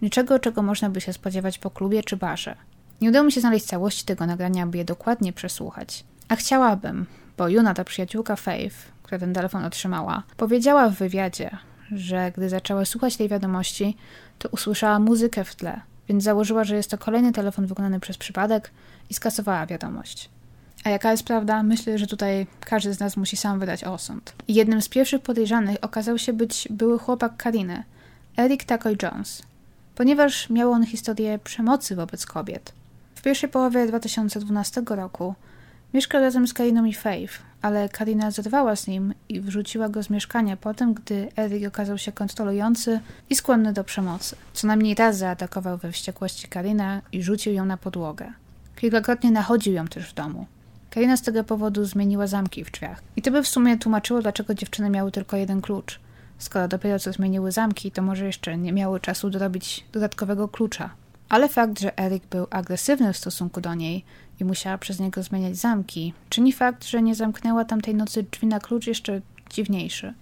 niczego, czego można by się spodziewać po klubie czy barze. Nie udało mi się znaleźć całości tego nagrania, aby je dokładnie przesłuchać. A chciałabym, bo Juna, ta przyjaciółka Faith, która ten telefon otrzymała, powiedziała w wywiadzie, że gdy zaczęła słuchać tej wiadomości, to usłyszała muzykę w tle, więc założyła, że jest to kolejny telefon wykonany przez przypadek i skasowała wiadomość. A jaka jest prawda? Myślę, że tutaj każdy z nas musi sam wydać osąd. Jednym z pierwszych podejrzanych okazał się być były chłopak Kariny, Eric Takoy Jones, ponieważ miał on historię przemocy wobec kobiet pierwszej połowie 2012 roku mieszkał razem z Kariną i Faith, ale Karina zerwała z nim i wrzuciła go z mieszkania potem, gdy Eric okazał się kontrolujący i skłonny do przemocy. Co najmniej raz zaatakował we wściekłości Karinę i rzucił ją na podłogę. Kilkakrotnie nachodził ją też w domu. Karina z tego powodu zmieniła zamki w drzwiach. I to by w sumie tłumaczyło, dlaczego dziewczyny miały tylko jeden klucz. Skoro dopiero co zmieniły zamki, to może jeszcze nie miały czasu dorobić dodatkowego klucza. Ale fakt, że Erik był agresywny w stosunku do niej i musiała przez niego zmieniać zamki, czyni fakt, że nie zamknęła tamtej nocy drzwi na klucz jeszcze dziwniejszy.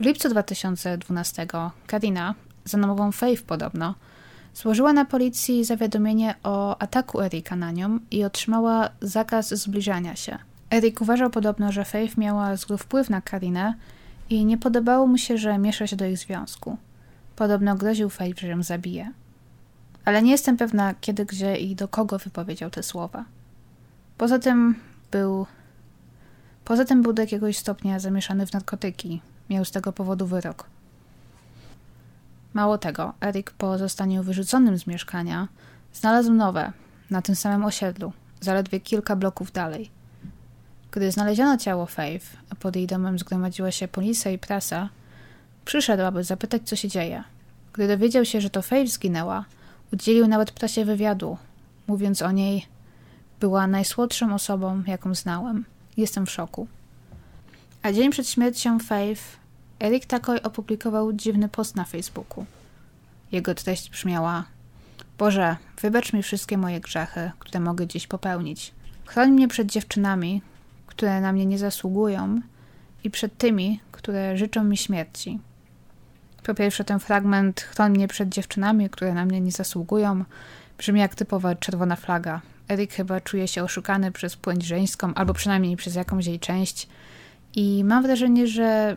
W lipcu 2012 Karina, za namową Faith podobno, złożyła na policji zawiadomienie o ataku Erika na nią i otrzymała zakaz zbliżania się. Erik uważał podobno, że Faith miała zły wpływ na Karinę i nie podobało mu się, że miesza się do ich związku. Podobno groził Faith, że ją zabije. Ale nie jestem pewna, kiedy, gdzie i do kogo wypowiedział te słowa. Poza tym był. Poza tym był do jakiegoś stopnia zamieszany w narkotyki. Miał z tego powodu wyrok. Mało tego, Erik po zostaniu wyrzuconym z mieszkania znalazł nowe, na tym samym osiedlu, zaledwie kilka bloków dalej. Gdy znaleziono ciało Faith, a pod jej domem zgromadziła się policja i prasa, przyszedł, aby zapytać, co się dzieje. Gdy dowiedział się, że to Faith zginęła, udzielił nawet prasie wywiadu, mówiąc o niej była najsłodszą osobą, jaką znałem. Jestem w szoku. A dzień przed śmiercią Faith, Eric Takoy opublikował dziwny post na Facebooku. Jego treść brzmiała Boże, wybacz mi wszystkie moje grzechy, które mogę dziś popełnić. Chroń mnie przed dziewczynami, które na mnie nie zasługują i przed tymi, które życzą mi śmierci. Po pierwsze, ten fragment chroń mnie przed dziewczynami, które na mnie nie zasługują, brzmi jak typowa czerwona flaga. Erik chyba czuje się oszukany przez płeć żeńską, albo przynajmniej przez jakąś jej część. I mam wrażenie, że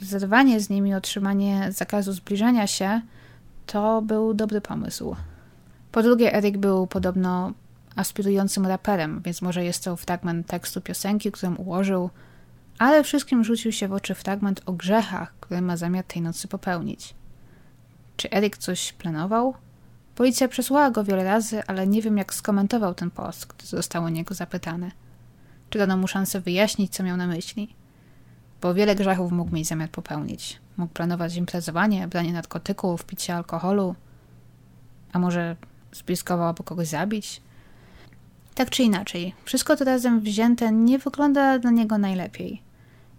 zerwanie z nimi, otrzymanie zakazu zbliżania się, to był dobry pomysł. Po drugie, Erik był podobno aspirującym raperem, więc może jest to fragment tekstu piosenki, którą ułożył, ale wszystkim rzucił się w oczy fragment o grzechach, które ma zamiar tej nocy popełnić. Czy Erik coś planował? Policja przesłała go wiele razy, ale nie wiem, jak skomentował ten post, gdy został o niego zapytany. Czy dano mu szansę wyjaśnić, co miał na myśli? Bo wiele grzechów mógł mieć zamiar popełnić. Mógł planować imprezowanie, branie narkotyków, picie alkoholu, a może spiskował, aby kogoś zabić? Tak czy inaczej, wszystko to razem wzięte nie wygląda dla niego najlepiej.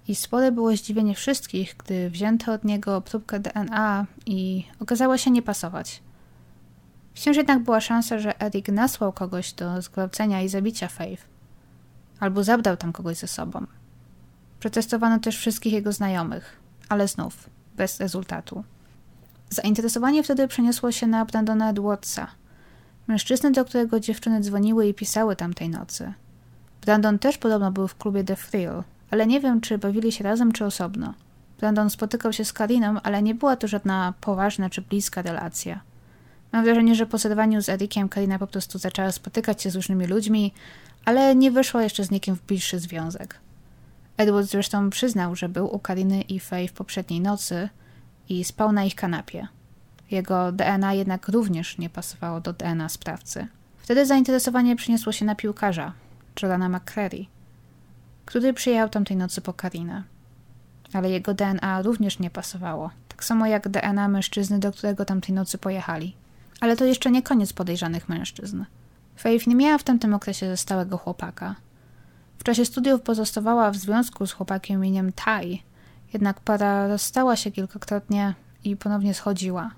I spore było zdziwienie wszystkich, gdy wzięto od niego próbkę DNA i okazała się nie pasować. Wciąż jednak była szansa, że Eric nasłał kogoś do zgwałcenia i zabicia Faith. Albo zabrał tam kogoś ze sobą. Przetestowano też wszystkich jego znajomych, ale znów bez rezultatu. Zainteresowanie wtedy przeniosło się na Brandona Edwardsa, mężczyznę, do którego dziewczyny dzwoniły i pisały tamtej nocy. Brandon też podobno był w klubie The Thrill, ale nie wiem, czy bawili się razem, czy osobno. Brandon spotykał się z Kariną, ale nie była to żadna poważna czy bliska relacja. Mam wrażenie, że po zerwaniu z Erikiem Karina po prostu zaczęła spotykać się z różnymi ludźmi, ale nie wyszła jeszcze z nikim w bliższy związek. Edward zresztą przyznał, że był u Kariny i Faye w poprzedniej nocy i spał na ich kanapie. Jego DNA jednak również nie pasowało do DNA sprawcy. Wtedy zainteresowanie przyniosło się na piłkarza, Jordana McCreary, który przyjechał tamtej nocy po Karinę. Ale jego DNA również nie pasowało, tak samo jak DNA mężczyzny, do którego tamtej nocy pojechali. Ale to jeszcze nie koniec podejrzanych mężczyzn. Faith nie miała w tamtym okresie stałego chłopaka. W czasie studiów pozostawała w związku z chłopakiem imieniem Tai, jednak para rozstała się kilkakrotnie i ponownie schodziła.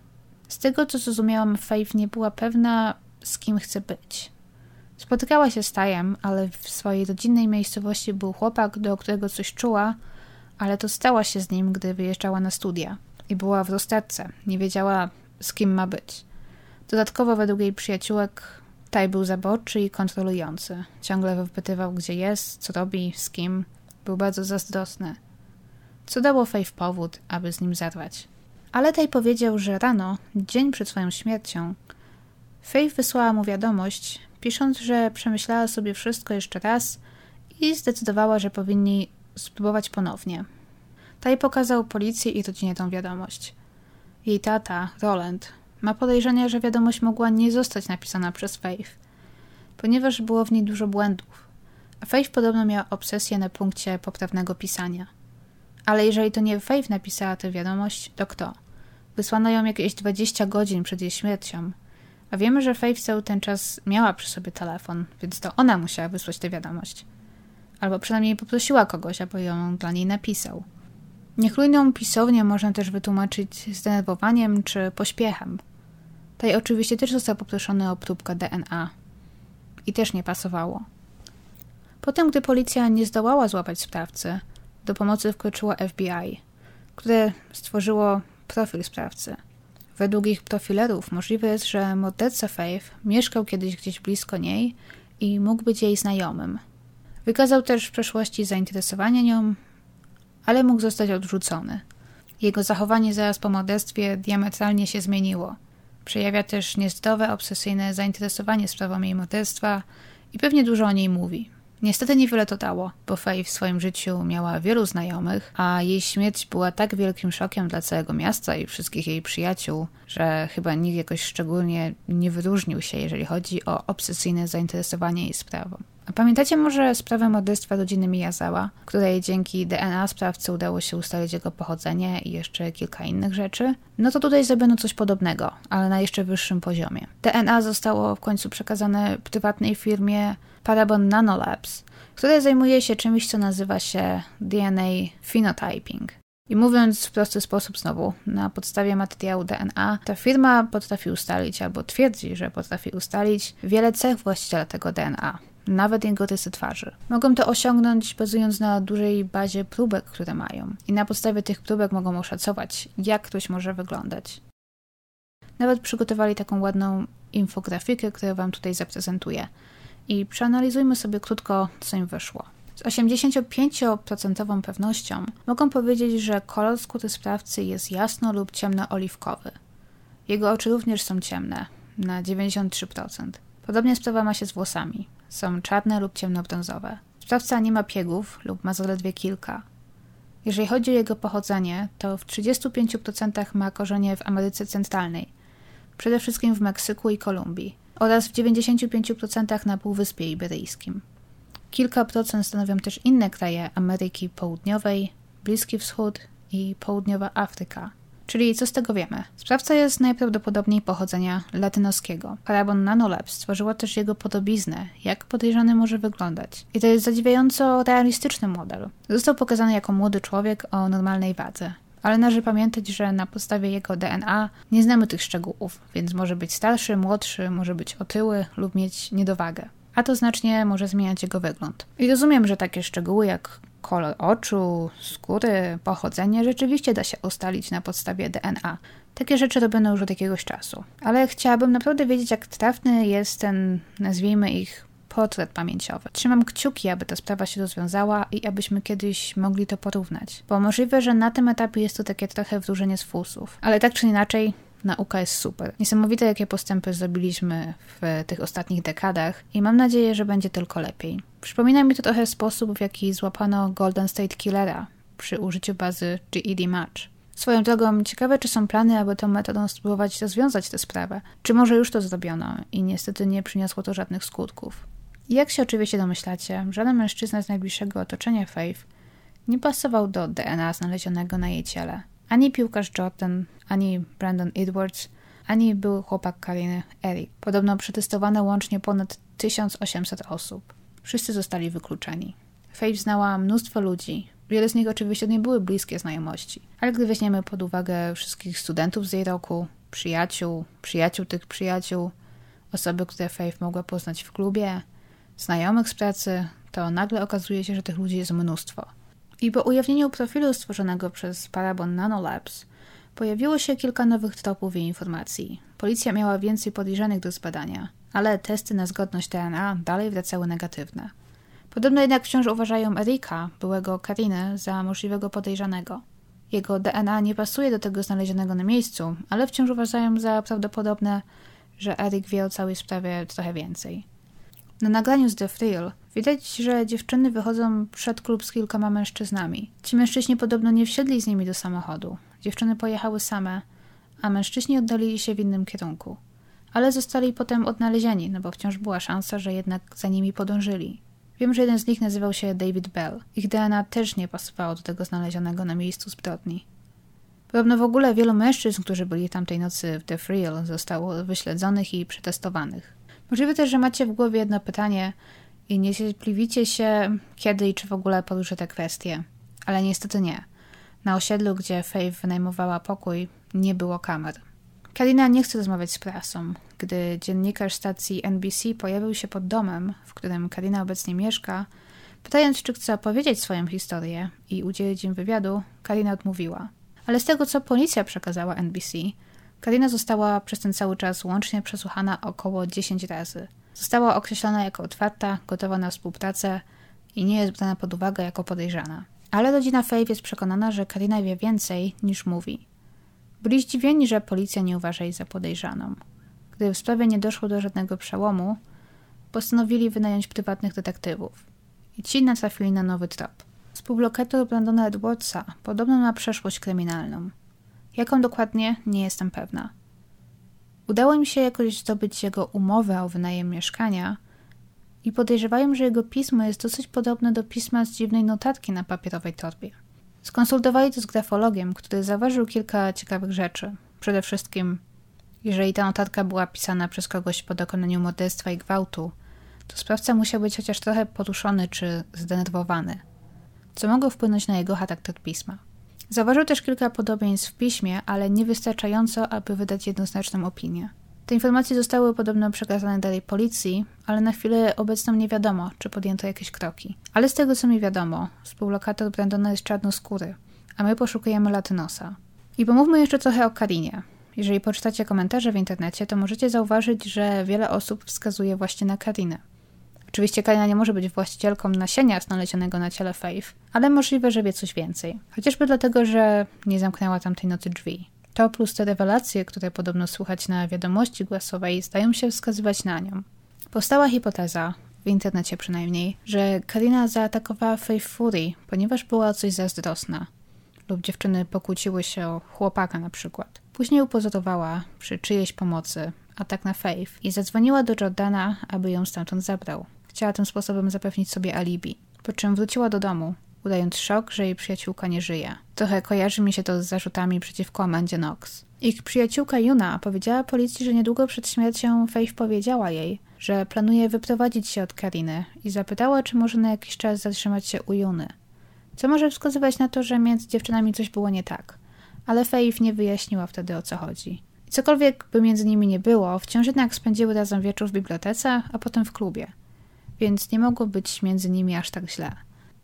Z tego co zrozumiałam, Faith nie była pewna, z kim chce być. Spotykała się z Tajem, ale w swojej rodzinnej miejscowości był chłopak, do którego coś czuła, ale to stała się z nim, gdy wyjeżdżała na studia i była w rozterce, nie wiedziała, z kim ma być. Dodatkowo według jej przyjaciółek Taj był zaborczy i kontrolujący. Ciągle wypytywał, gdzie jest, co robi, z kim. Był bardzo zazdrosny. Co dało Faith powód, aby z nim zerwać. Ale Taj powiedział, że rano, dzień przed swoją śmiercią, Faith wysłała mu wiadomość, pisząc, że przemyślała sobie wszystko jeszcze raz i zdecydowała, że powinni spróbować ponownie. Taj pokazał policji i rodzinie tą wiadomość. Jej tata, Roland, ma podejrzenie, że wiadomość mogła nie zostać napisana przez Faith, ponieważ było w niej dużo błędów. A Faith podobno miała obsesję na punkcie poprawnego pisania. Ale jeżeli to nie Faith napisała tę wiadomość, to kto? Wysłano ją jakieś 20 godzin przed jej śmiercią. A wiemy, że Faith cały ten czas miała przy sobie telefon, więc to ona musiała wysłać tę wiadomość. albo przynajmniej poprosiła kogoś, aby ją dla niej napisał. Niechlujną pisownię można też wytłumaczyć zdenerwowaniem czy pośpiechem. Tej oczywiście też został poproszony o próbkę DNA. I też nie pasowało. Potem, gdy policja nie zdołała złapać sprawcy, do pomocy wkroczyło FBI, które stworzyło profil sprawcy. Według ich profilerów możliwe jest, że morderca Faith mieszkał kiedyś gdzieś blisko niej i mógł być jej znajomym. Wykazał też w przeszłości zainteresowanie nią, ale mógł zostać odrzucony. Jego zachowanie zaraz po morderstwie diametralnie się zmieniło. Przejawia też niezdrowe, obsesyjne zainteresowanie sprawą jej morderstwa i pewnie dużo o niej mówi. Niestety niewiele to dało, bo Faye w swoim życiu miała wielu znajomych, a jej śmierć była tak wielkim szokiem dla całego miasta i wszystkich jej przyjaciół, że chyba nikt jakoś szczególnie nie wyróżnił się, jeżeli chodzi o obsesyjne zainteresowanie jej sprawą. A pamiętacie może sprawę morderstwa rodziny Miyazawa, której dzięki DNA sprawcy udało się ustalić jego pochodzenie i jeszcze kilka innych rzeczy? No to tutaj zrobiono coś podobnego, ale na jeszcze wyższym poziomie. DNA zostało w końcu przekazane prywatnej firmie Parabon Nanolabs, które zajmuje się czymś, co nazywa się DNA phenotyping. I mówiąc w prosty sposób znowu, na podstawie materiału DNA, ta firma potrafi ustalić albo twierdzi, że potrafi ustalić wiele cech właściciela tego DNA, nawet jego rysy twarzy. Mogą to osiągnąć bazując na dużej bazie próbek, które mają. I na podstawie tych próbek mogą oszacować, jak ktoś może wyglądać. Nawet przygotowali taką ładną infografikę, którą Wam tutaj zaprezentuję i przeanalizujmy sobie krótko, co im wyszło. Z 85% pewnością mogą powiedzieć, że kolor skóry sprawcy jest jasno lub ciemno-oliwkowy. Jego oczy również są ciemne, na 93%. Podobnie sprawa ma się z włosami. Są czarne lub ciemnobrązowe. Sprawca nie ma piegów lub ma zaledwie kilka. Jeżeli chodzi o jego pochodzenie, to w 35% ma korzenie w Ameryce Centralnej, przede wszystkim w Meksyku i Kolumbii oraz w 95% na Półwyspie Iberyjskim. Kilka procent stanowią też inne kraje Ameryki Południowej, Bliski Wschód i Południowa Afryka. Czyli co z tego wiemy? Sprawca jest najprawdopodobniej pochodzenia latynoskiego. Carbon Nanolabs stworzyło też jego podobiznę, jak podejrzany może wyglądać. I to jest zadziwiająco realistyczny model. Został pokazany jako młody człowiek o normalnej wadze ale należy pamiętać, że na podstawie jego DNA nie znamy tych szczegółów, więc może być starszy, młodszy, może być otyły lub mieć niedowagę. A to znacznie może zmieniać jego wygląd. I rozumiem, że takie szczegóły jak kolor oczu, skóry, pochodzenie rzeczywiście da się ustalić na podstawie DNA. Takie rzeczy robiono już od jakiegoś czasu. Ale chciałabym naprawdę wiedzieć, jak trafny jest ten, nazwijmy ich, portret pamięciowy. Trzymam kciuki, aby ta sprawa się rozwiązała i abyśmy kiedyś mogli to porównać. Bo możliwe, że na tym etapie jest to takie trochę wróżenie z fusów. Ale tak czy inaczej, nauka jest super. Niesamowite, jakie postępy zrobiliśmy w tych ostatnich dekadach i mam nadzieję, że będzie tylko lepiej. Przypomina mi to trochę sposób, w jaki złapano Golden State Killera przy użyciu bazy GED Match. Swoją drogą, ciekawe, czy są plany, aby tą metodą spróbować rozwiązać tę sprawę. Czy może już to zrobiono i niestety nie przyniosło to żadnych skutków. Jak się oczywiście domyślacie, żaden mężczyzna z najbliższego otoczenia Faith nie pasował do DNA znalezionego na jej ciele. Ani piłkarz Jordan, ani Brandon Edwards, ani były chłopak Kariny Eric. Podobno przetestowano łącznie ponad 1800 osób. Wszyscy zostali wykluczeni. Faith znała mnóstwo ludzi. Wiele z nich oczywiście nie były bliskie znajomości, ale gdy weźmiemy pod uwagę wszystkich studentów z jej roku, przyjaciół, przyjaciół tych przyjaciół, osoby, które Faith mogła poznać w klubie, znajomych z pracy, to nagle okazuje się, że tych ludzi jest mnóstwo. I po ujawnieniu profilu stworzonego przez Parabon Nanolabs pojawiło się kilka nowych tropów i informacji. Policja miała więcej podejrzanych do zbadania, ale testy na zgodność DNA dalej wracały negatywne. Podobno jednak wciąż uważają Erika, byłego Kariny, za możliwego podejrzanego. Jego DNA nie pasuje do tego znalezionego na miejscu, ale wciąż uważają za prawdopodobne, że Erik wie o całej sprawie trochę więcej. Na nagraniu z The Thrill widać, że dziewczyny wychodzą przed klub z kilkoma mężczyznami. Ci mężczyźni podobno nie wsiedli z nimi do samochodu. Dziewczyny pojechały same, a mężczyźni oddalili się w innym kierunku. Ale zostali potem odnalezieni, no bo wciąż była szansa, że jednak za nimi podążyli. Wiem, że jeden z nich nazywał się David Bell. Ich DNA też nie pasowało do tego znalezionego na miejscu zbrodni. Podobno w ogóle wielu mężczyzn, którzy byli tamtej nocy w The Thrill, zostało wyśledzonych i przetestowanych. Możliwe też, że macie w głowie jedno pytanie i niecierpliwicie się, kiedy i czy w ogóle poruszę te kwestie. Ale niestety nie. Na osiedlu, gdzie Faith wynajmowała pokój, nie było kamer. Karina nie chce rozmawiać z prasą. Gdy dziennikarz stacji NBC pojawił się pod domem, w którym Karina obecnie mieszka, pytając, czy chce opowiedzieć swoją historię i udzielić im wywiadu, Karina odmówiła. Ale z tego, co policja przekazała NBC, Karina została przez ten cały czas łącznie przesłuchana około 10 razy. Została określona jako otwarta, gotowa na współpracę i nie jest brana pod uwagę jako podejrzana. Ale rodzina Faith jest przekonana, że Karina wie więcej niż mówi. Byli zdziwieni, że policja nie uważa jej za podejrzaną. Gdy w sprawie nie doszło do żadnego przełomu, postanowili wynająć prywatnych detektywów. I ci natrafili na nowy trop. Współlokator Brandona Edwardsa podobno ma przeszłość kryminalną. Jaką dokładnie, nie jestem pewna. Udało im się jakoś zdobyć jego umowę o wynajem mieszkania i podejrzewają, że jego pismo jest dosyć podobne do pisma z dziwnej notatki na papierowej torbie. Skonsultowali to z grafologiem, który zauważył kilka ciekawych rzeczy. Przede wszystkim, jeżeli ta notatka była pisana przez kogoś po dokonaniu morderstwa i gwałtu, to sprawca musiał być chociaż trochę poruszony czy zdenerwowany, co mogło wpłynąć na jego charakter pisma. Zauważył też kilka podobieństw w piśmie, ale niewystarczająco, aby wydać jednoznaczną opinię. Te informacje zostały podobno przekazane dalej policji, ale na chwilę obecną nie wiadomo, czy podjęto jakieś kroki. Ale z tego co mi wiadomo, współlokator Brandona jest czarnoskóry, a my poszukujemy latynosa. I pomówmy jeszcze trochę o Karinie. Jeżeli poczytacie komentarze w internecie, to możecie zauważyć, że wiele osób wskazuje właśnie na Karinę. Oczywiście Karina nie może być właścicielką nasienia znalezionego na ciele Faith, ale możliwe, że wie coś więcej. Chociażby dlatego, że nie zamknęła tamtej nocy drzwi. To plus te rewelacje, które podobno słuchać na wiadomości głosowej, zdają się wskazywać na nią. Powstała hipoteza, w internecie przynajmniej, że Karina zaatakowała Faith Fury, ponieważ była o coś zazdrosna. Lub dziewczyny pokłóciły się o chłopaka na przykład. Później upozorowała przy czyjejś pomocy atak na Faith i zadzwoniła do Jordana, aby ją stamtąd zabrał. Chciała tym sposobem zapewnić sobie alibi. Po czym wróciła do domu, udając szok, że jej przyjaciółka nie żyje. Trochę kojarzy mi się to z zarzutami przeciwko Amandzie Knox. Ich przyjaciółka Juna powiedziała policji, że niedługo przed śmiercią Faith powiedziała jej, że planuje wyprowadzić się od Kariny i zapytała, czy może na jakiś czas zatrzymać się u Juny. Co może wskazywać na to, że między dziewczynami coś było nie tak. Ale Faith nie wyjaśniła wtedy o co chodzi. I cokolwiek by między nimi nie było, wciąż jednak spędziły razem wieczór w bibliotece, a potem w klubie. Więc nie mogło być między nimi aż tak źle.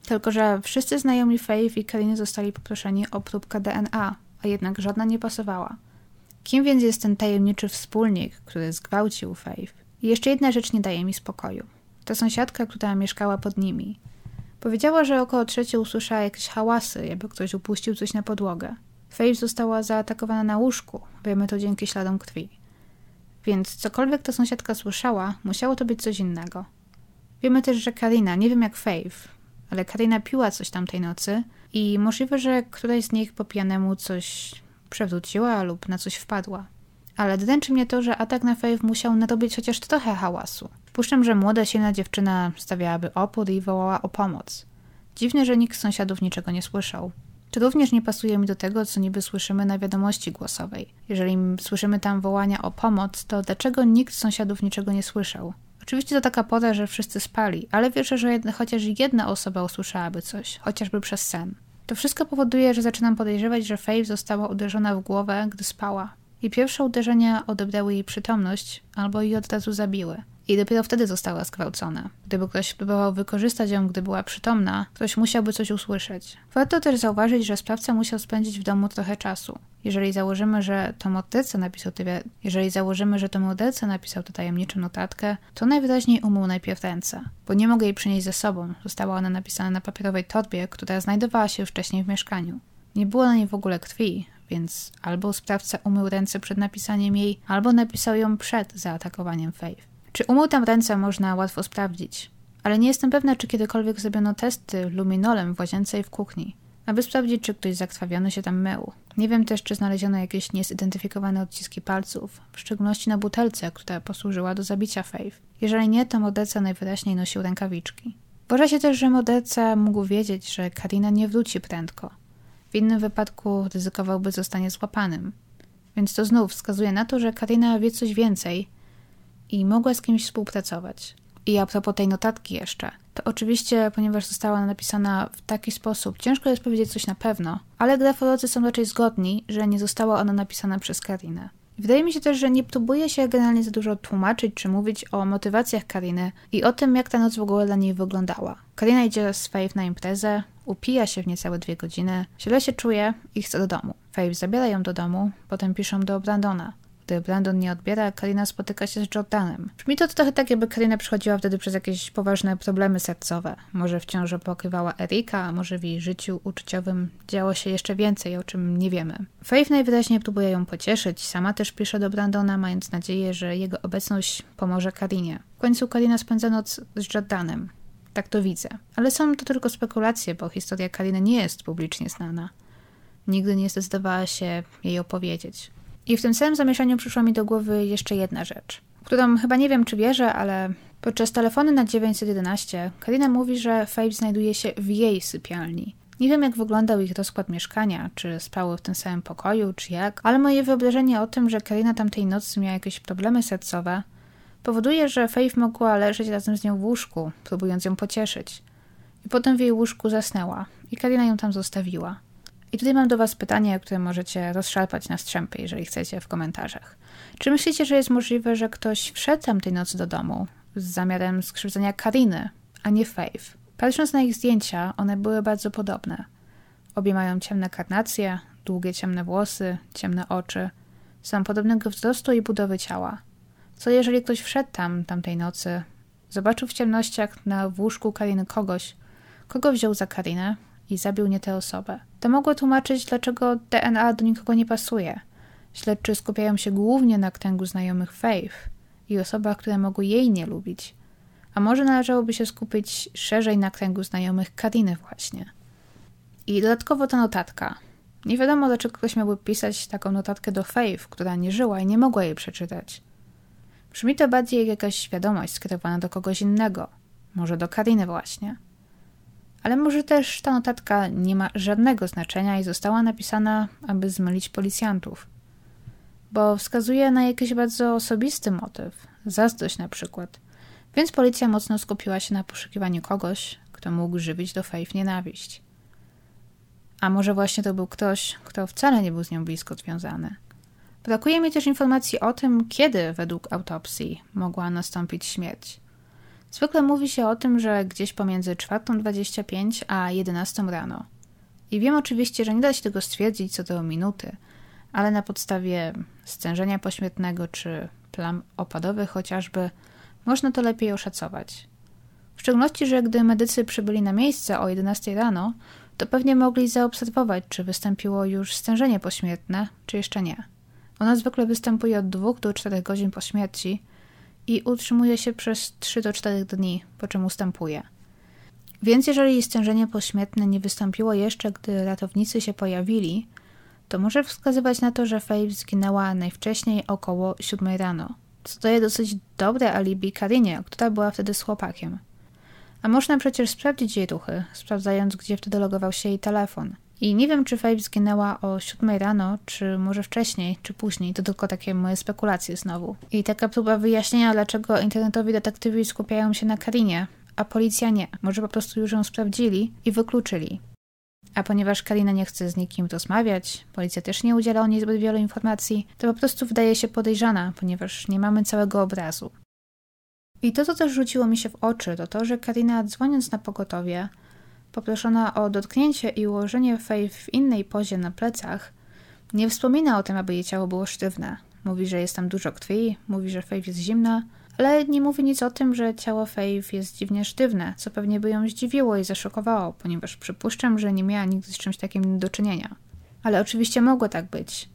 Tylko, że wszyscy znajomi Faith i Kariny zostali poproszeni o próbkę DNA, a jednak żadna nie pasowała. Kim więc jest ten tajemniczy wspólnik, który zgwałcił Faith? I jeszcze jedna rzecz nie daje mi spokoju. Ta sąsiadka, która mieszkała pod nimi, powiedziała, że około trzeciej usłyszała jakieś hałasy, jakby ktoś upuścił coś na podłogę. Faith została zaatakowana na łóżku, wiemy to dzięki śladom krwi. Więc cokolwiek ta sąsiadka słyszała, musiało to być coś innego. Wiemy też, że Karina, nie wiem jak Faith, ale Karina piła coś tamtej nocy i możliwe, że któraś z nich po pijanemu coś przewróciła lub na coś wpadła. Ale dręczy mnie to, że atak na Faith musiał narobić chociaż trochę hałasu. Puszczam, że młoda, silna dziewczyna stawiałaby opór i wołała o pomoc. Dziwne, że nikt z sąsiadów niczego nie słyszał. To również nie pasuje mi do tego, co niby słyszymy na wiadomości głosowej. Jeżeli słyszymy tam wołania o pomoc, to dlaczego nikt z sąsiadów niczego nie słyszał? Oczywiście to taka pora, że wszyscy spali, ale wierzę, że jedna, chociaż jedna osoba usłyszałaby coś, chociażby przez sen. To wszystko powoduje, że zaczynam podejrzewać, że Faith została uderzona w głowę, gdy spała. I pierwsze uderzenia odebrały jej przytomność, albo jej od razu zabiły i dopiero wtedy została zgwałcona. Gdyby ktoś próbował wykorzystać ją, gdy była przytomna, ktoś musiałby coś usłyszeć. Warto też zauważyć, że sprawca musiał spędzić w domu trochę czasu. Jeżeli założymy, że to morderca napisał jeżeli założymy, że to morderca napisał tę tajemniczą notatkę, to najwyraźniej umył najpierw ręce, bo nie mogę jej przynieść ze sobą. Została ona napisana na papierowej torbie, która znajdowała się wcześniej w mieszkaniu. Nie było na niej w ogóle krwi, więc albo sprawca umył ręce przed napisaniem jej, albo napisał ją przed zaatakowaniem Faith. Czy umył tam ręce można łatwo sprawdzić, ale nie jestem pewna, czy kiedykolwiek zrobiono testy luminolem w łazience i w kuchni, aby sprawdzić, czy ktoś zakrwawiony się tam mył. Nie wiem też, czy znaleziono jakieś niezidentyfikowane odciski palców, w szczególności na butelce, która posłużyła do zabicia Faith. Jeżeli nie, to morderca najwyraźniej nosił rękawiczki. Uważa się też, że morderca mógł wiedzieć, że Karina nie wróci prędko. W innym wypadku ryzykowałby zostanie złapanym. Więc to znów wskazuje na to, że Karina wie coś więcej i mogła z kimś współpracować. I a propos tej notatki jeszcze, to oczywiście, ponieważ została ona napisana w taki sposób, ciężko jest powiedzieć coś na pewno, ale grafolodzy są raczej zgodni, że nie została ona napisana przez Karinę. Wydaje mi się też, że nie próbuje się generalnie za dużo tłumaczyć czy mówić o motywacjach Kariny i o tym, jak ta noc w ogóle dla niej wyglądała. Karina idzie z Faith na imprezę, upija się w niecałe dwie godziny, źle się czuje i chce do domu. Faith zabiera ją do domu, potem piszą do Brandona. Gdy Brandon nie odbiera, Karina spotyka się z Jordanem. Brzmi to trochę tak, jakby Karina przechodziła wtedy przez jakieś poważne problemy sercowe. Może wciąż opłakiwała Erika, a może w jej życiu uczuciowym działo się jeszcze więcej, o czym nie wiemy. Faith najwyraźniej próbuje ją pocieszyć, sama też pisze do Brandona, mając nadzieję, że jego obecność pomoże Karinie. W końcu Karina spędza noc z Jordanem. Tak to widzę. Ale są to tylko spekulacje, bo historia Kariny nie jest publicznie znana. Nigdy nie zdecydowała się jej opowiedzieć. I w tym samym zamieszaniu przyszła mi do głowy jeszcze jedna rzecz, którą chyba nie wiem, czy wierzę, ale podczas telefonu na 911 Karina mówi, że Faith znajduje się w jej sypialni. Nie wiem, jak wyglądał ich rozkład mieszkania, czy spały w tym samym pokoju, czy jak, ale moje wyobrażenie o tym, że Karina tamtej nocy miała jakieś problemy sercowe, powoduje, że Faith mogła leżeć razem z nią w łóżku, próbując ją pocieszyć. I potem w jej łóżku zasnęła i Karina ją tam zostawiła. I tutaj mam do Was pytanie, które możecie rozszarpać na strzępy, jeżeli chcecie, w komentarzach. Czy myślicie, że jest możliwe, że ktoś wszedł tamtej nocy do domu z zamiarem skrzywdzenia Kariny, a nie Faith? Patrząc na ich zdjęcia, one były bardzo podobne. Obie mają ciemne karnacje, długie ciemne włosy, ciemne oczy. Są podobnego wzrostu i budowy ciała. Co jeżeli ktoś wszedł tam tamtej nocy, zobaczył w ciemnościach na łóżku Kariny kogoś, kogo wziął za Karinę i zabił nie tę osobę? To mogło tłumaczyć, dlaczego DNA do nikogo nie pasuje. Śledczy skupiają się głównie na kręgu znajomych Faith i osobach, które mogły jej nie lubić. A może należałoby się skupić szerzej na kręgu znajomych Kariny właśnie. I dodatkowo ta notatka. Nie wiadomo, dlaczego ktoś miałby pisać taką notatkę do Faith, która nie żyła i nie mogła jej przeczytać. Brzmi to bardziej jak jakaś wiadomość skierowana do kogoś innego. Może do Kariny właśnie. Ale może też ta notatka nie ma żadnego znaczenia i została napisana, aby zmylić policjantów. Bo wskazuje na jakiś bardzo osobisty motyw, zazdrość na przykład. Więc policja mocno skupiła się na poszukiwaniu kogoś, kto mógł żywić do Faith nienawiść. A może właśnie to był ktoś, kto wcale nie był z nią blisko związany. Brakuje mi też informacji o tym, kiedy według autopsji mogła nastąpić śmierć. Zwykle mówi się o tym, że gdzieś pomiędzy 4.25 a 11 rano. I wiem oczywiście, że nie da się tego stwierdzić co do minuty, ale na podstawie stężenia pośmiertnego czy plam opadowych chociażby można to lepiej oszacować. W szczególności, że gdy medycy przybyli na miejsce o 11 rano, to pewnie mogli zaobserwować, czy wystąpiło już stężenie pośmiertne, czy jeszcze nie. Ono zwykle występuje od 2 do 4 godzin po śmierci, i utrzymuje się przez 3 do 4 dni, po czym ustępuje. Więc jeżeli stężenie pośmiertne nie wystąpiło jeszcze, gdy ratownicy się pojawili, to może wskazywać na to, że Faith zginęła najwcześniej około 7 rano, co daje dosyć dobre alibi Karinie, która była wtedy z chłopakiem. A można przecież sprawdzić jej ruchy, sprawdzając, gdzie wtedy logował się jej telefon – i nie wiem, czy Faith zginęła o 7 rano, czy może wcześniej, czy później. To tylko takie moje spekulacje znowu. I taka próba wyjaśnienia, dlaczego internetowi detektywi skupiają się na Karinie, a policja nie. Może po prostu już ją sprawdzili i wykluczyli. A ponieważ Karina nie chce z nikim rozmawiać, policja też nie udziela o niej zbyt wielu informacji, to po prostu wydaje się podejrzana, ponieważ nie mamy całego obrazu. I to, co też rzuciło mi się w oczy, to to, że Karina dzwoniąc na pogotowie, Poproszona o dotknięcie i ułożenie Faith w innej pozie na plecach, nie wspomina o tym, aby jej ciało było sztywne. Mówi, że jest tam dużo krwi, mówi, że Faith jest zimna, ale nie mówi nic o tym, że ciało Faith jest dziwnie sztywne, co pewnie by ją zdziwiło i zaszokowało, ponieważ przypuszczam, że nie miała nigdy z czymś takim do czynienia. Ale oczywiście mogło tak być,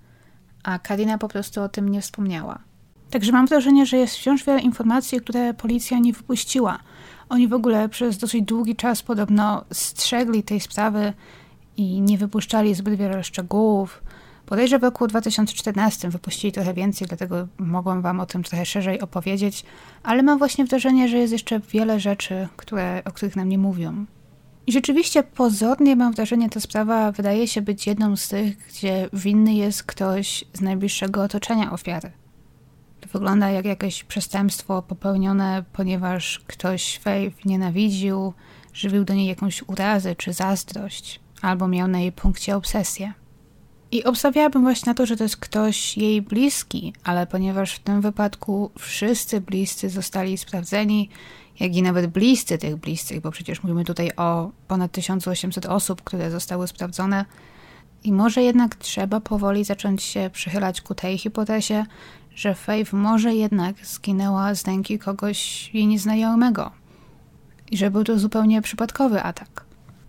a Karina po prostu o tym nie wspomniała. Także mam wrażenie, że jest wciąż wiele informacji, które policja nie wypuściła, oni w ogóle przez dosyć długi czas podobno strzegli tej sprawy i nie wypuszczali zbyt wiele szczegółów. Podejrzę w roku 2014 wypuścili trochę więcej, dlatego mogłam Wam o tym trochę szerzej opowiedzieć, ale mam właśnie wrażenie, że jest jeszcze wiele rzeczy, które, o których nam nie mówią. I rzeczywiście pozornie mam wrażenie, ta sprawa wydaje się być jedną z tych, gdzie winny jest ktoś z najbliższego otoczenia ofiary. Wygląda jak jakieś przestępstwo popełnione, ponieważ ktoś Faith nienawidził, żywił do niej jakąś urazę czy zazdrość, albo miał na jej punkcie obsesję. I obstawiałabym właśnie na to, że to jest ktoś jej bliski, ale ponieważ w tym wypadku wszyscy bliscy zostali sprawdzeni, jak i nawet bliscy tych bliskich, bo przecież mówimy tutaj o ponad 1800 osób, które zostały sprawdzone, i może jednak trzeba powoli zacząć się przychylać ku tej hipotezie, że Faith może jednak zginęła z ręki kogoś jej nieznajomego i że był to zupełnie przypadkowy atak.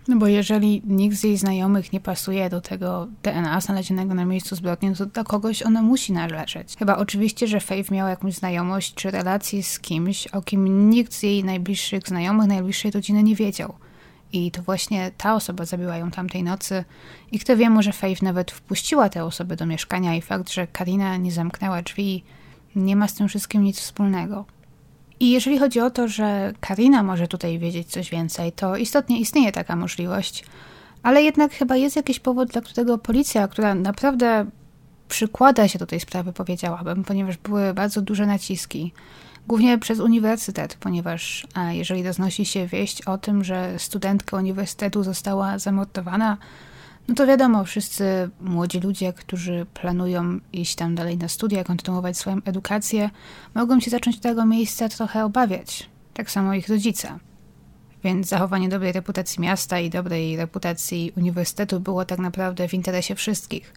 No bo jeżeli nikt z jej znajomych nie pasuje do tego DNA znalezionego na miejscu zbrodni, to do kogoś ona musi należeć. Chyba oczywiście, że Faith miała jakąś znajomość czy relację z kimś, o kim nikt z jej najbliższych znajomych, najbliższej rodziny nie wiedział. I to właśnie ta osoba zabiła ją tamtej nocy. I kto wie, może Faith nawet wpuściła tę osobę do mieszkania i fakt, że Karina nie zamknęła drzwi, nie ma z tym wszystkim nic wspólnego. I jeżeli chodzi o to, że Karina może tutaj wiedzieć coś więcej, to istotnie istnieje taka możliwość, ale jednak chyba jest jakiś powód, dla którego policja, która naprawdę przykłada się do tej sprawy, powiedziałabym, ponieważ były bardzo duże naciski, głównie przez uniwersytet, ponieważ jeżeli roznosi się wieść o tym, że studentka uniwersytetu została zamordowana, no to wiadomo, wszyscy młodzi ludzie, którzy planują iść tam dalej na studia, kontynuować swoją edukację, mogą się zacząć tego miejsca trochę obawiać. Tak samo ich rodzice. Więc zachowanie dobrej reputacji miasta i dobrej reputacji uniwersytetu było tak naprawdę w interesie wszystkich.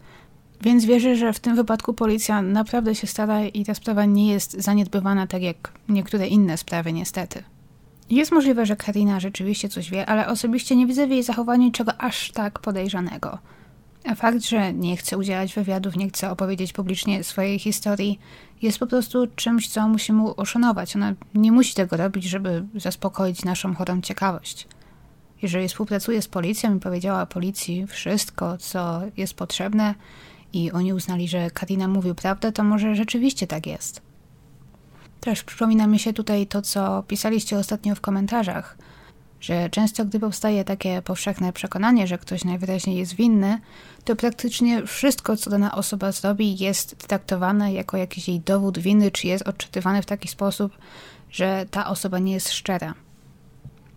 Więc wierzę, że w tym wypadku policja naprawdę się stara i ta sprawa nie jest zaniedbywana tak jak niektóre inne sprawy, niestety. Jest możliwe, że Karina rzeczywiście coś wie, ale osobiście nie widzę w jej zachowaniu niczego aż tak podejrzanego. A fakt, że nie chce udzielać wywiadów, nie chce opowiedzieć publicznie swojej historii, jest po prostu czymś, co musimy uszanować. Ona nie musi tego robić, żeby zaspokoić naszą chorą ciekawość. Jeżeli współpracuje z policją i powiedziała policji wszystko, co jest potrzebne, i oni uznali, że Karina mówił prawdę, to może rzeczywiście tak jest. Też przypomina mi się tutaj to, co pisaliście ostatnio w komentarzach, że często gdy powstaje takie powszechne przekonanie, że ktoś najwyraźniej jest winny, to praktycznie wszystko, co dana osoba zrobi, jest traktowane jako jakiś jej dowód winy, czy jest odczytywane w taki sposób, że ta osoba nie jest szczera.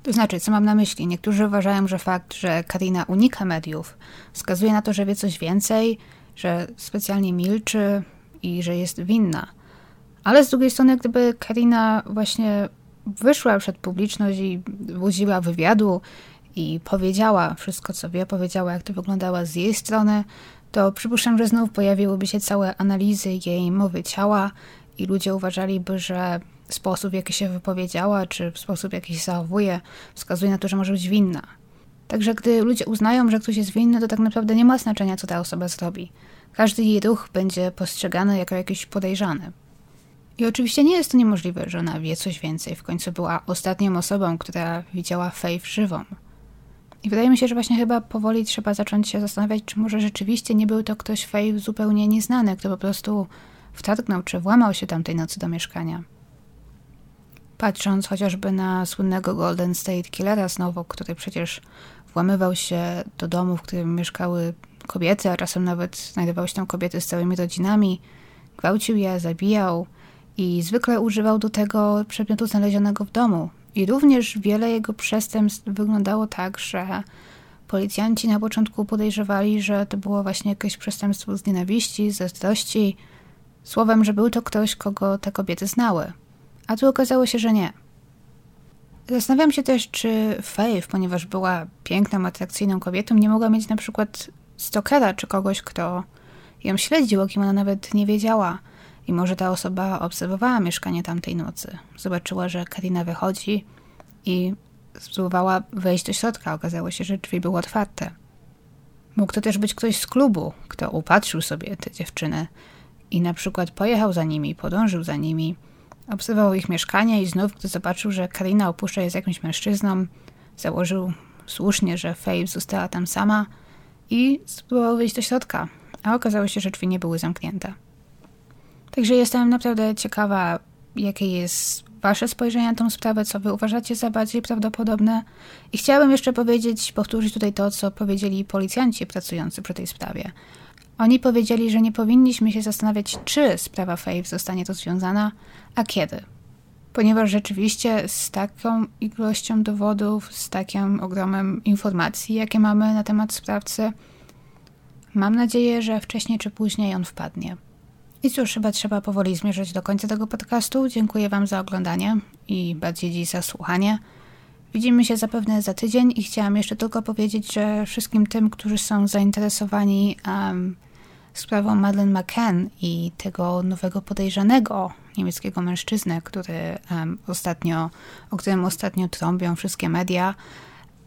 To znaczy, co mam na myśli? Niektórzy uważają, że fakt, że Karina unika mediów, wskazuje na to, że wie coś więcej, że specjalnie milczy i że jest winna. Ale z drugiej strony, gdyby Karina właśnie wyszła przed publiczność i udzieliła wywiadu i powiedziała wszystko, co wie, powiedziała, jak to wyglądało z jej strony, to przypuszczam, że znów pojawiłyby się całe analizy jej mowy ciała i ludzie uważaliby, że sposób, w jaki się wypowiedziała, czy sposób, w jaki się zachowuje, wskazuje na to, że może być winna. Także gdy ludzie uznają, że ktoś jest winny, to tak naprawdę nie ma znaczenia, co ta osoba zrobi. Każdy jej ruch będzie postrzegany jako jakiś podejrzany. I oczywiście nie jest to niemożliwe, że ona wie coś więcej. W końcu była ostatnią osobą, która widziała Faith żywą. I wydaje mi się, że właśnie chyba powoli trzeba zacząć się zastanawiać, czy może rzeczywiście nie był to ktoś Faith zupełnie nieznany, kto po prostu wtargnął czy włamał się tamtej nocy do mieszkania. Patrząc chociażby na słynnego Golden State Killera znowu, który przecież włamywał się do domu, w którym mieszkały kobiety, a czasem nawet znajdowały się tam kobiety z całymi rodzinami, gwałcił je, zabijał, i zwykle używał do tego przedmiotu znalezionego w domu. I również wiele jego przestępstw wyglądało tak, że policjanci na początku podejrzewali, że to było właśnie jakieś przestępstwo z nienawiści, ze zazdrości, słowem, że był to ktoś, kogo te kobiety znały. A tu okazało się, że nie. Zastanawiam się też, czy Faith, ponieważ była piękną, atrakcyjną kobietą, nie mogła mieć na przykład stokera czy kogoś, kto ją śledził, o kim ona nawet nie wiedziała – i może ta osoba obserwowała mieszkanie tamtej nocy. Zobaczyła, że Karina wychodzi i spróbowała wejść do środka. Okazało się, że drzwi były otwarte. Mógł to też być ktoś z klubu, kto upatrzył sobie te dziewczyny i na przykład pojechał za nimi, podążył za nimi, obserwował ich mieszkanie i znów, gdy zobaczył, że Karina opuszcza je z jakimś mężczyzną, założył słusznie, że Faith została tam sama i spróbował wyjść do środka, a okazało się, że drzwi nie były zamknięte. Także jestem naprawdę ciekawa, jakie jest Wasze spojrzenie na tą sprawę, co Wy uważacie za bardziej prawdopodobne. I chciałabym jeszcze powiedzieć, powtórzyć tutaj to, co powiedzieli policjanci pracujący przy tej sprawie. Oni powiedzieli, że nie powinniśmy się zastanawiać, czy sprawa Faith zostanie rozwiązana, a kiedy. Ponieważ rzeczywiście z taką ilością dowodów, z takim ogromem informacji, jakie mamy na temat sprawcy, mam nadzieję, że wcześniej czy później on wpadnie. I cóż, chyba trzeba powoli zmierzać do końca tego podcastu. Dziękuję Wam za oglądanie i bardziej dziś za słuchanie. Widzimy się zapewne za tydzień i chciałam jeszcze tylko powiedzieć, że wszystkim tym, którzy są zainteresowani um, sprawą Madeleine McCann i tego nowego podejrzanego niemieckiego mężczyznę, który ostatnio, o którym ostatnio trąbią wszystkie media.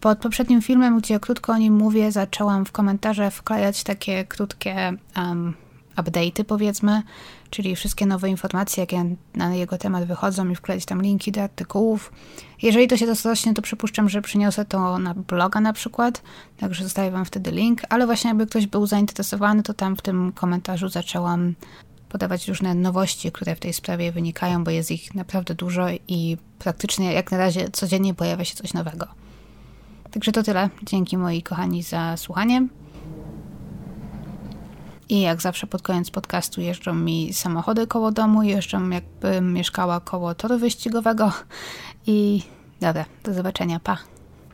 Pod poprzednim filmem, gdzie krótko o nim mówię, zaczęłam w komentarze wklejać takie krótkie um, update'y powiedzmy, czyli wszystkie nowe informacje, jakie na jego temat wychodzą i wkleić tam linki do artykułów. Jeżeli to się dostaśnie, to przypuszczam, że przyniosę to na bloga na przykład, także zostawię Wam wtedy link, ale właśnie jakby ktoś był zainteresowany, to tam w tym komentarzu zaczęłam podawać różne nowości, które w tej sprawie wynikają, bo jest ich naprawdę dużo i praktycznie jak na razie codziennie pojawia się coś nowego. Także to tyle. Dzięki moi kochani za słuchanie. I jak zawsze pod koniec podcastu jeżdżą mi samochody koło domu, jeżdżą jakbym mieszkała koło toru wyścigowego. I dobra, do zobaczenia, pa.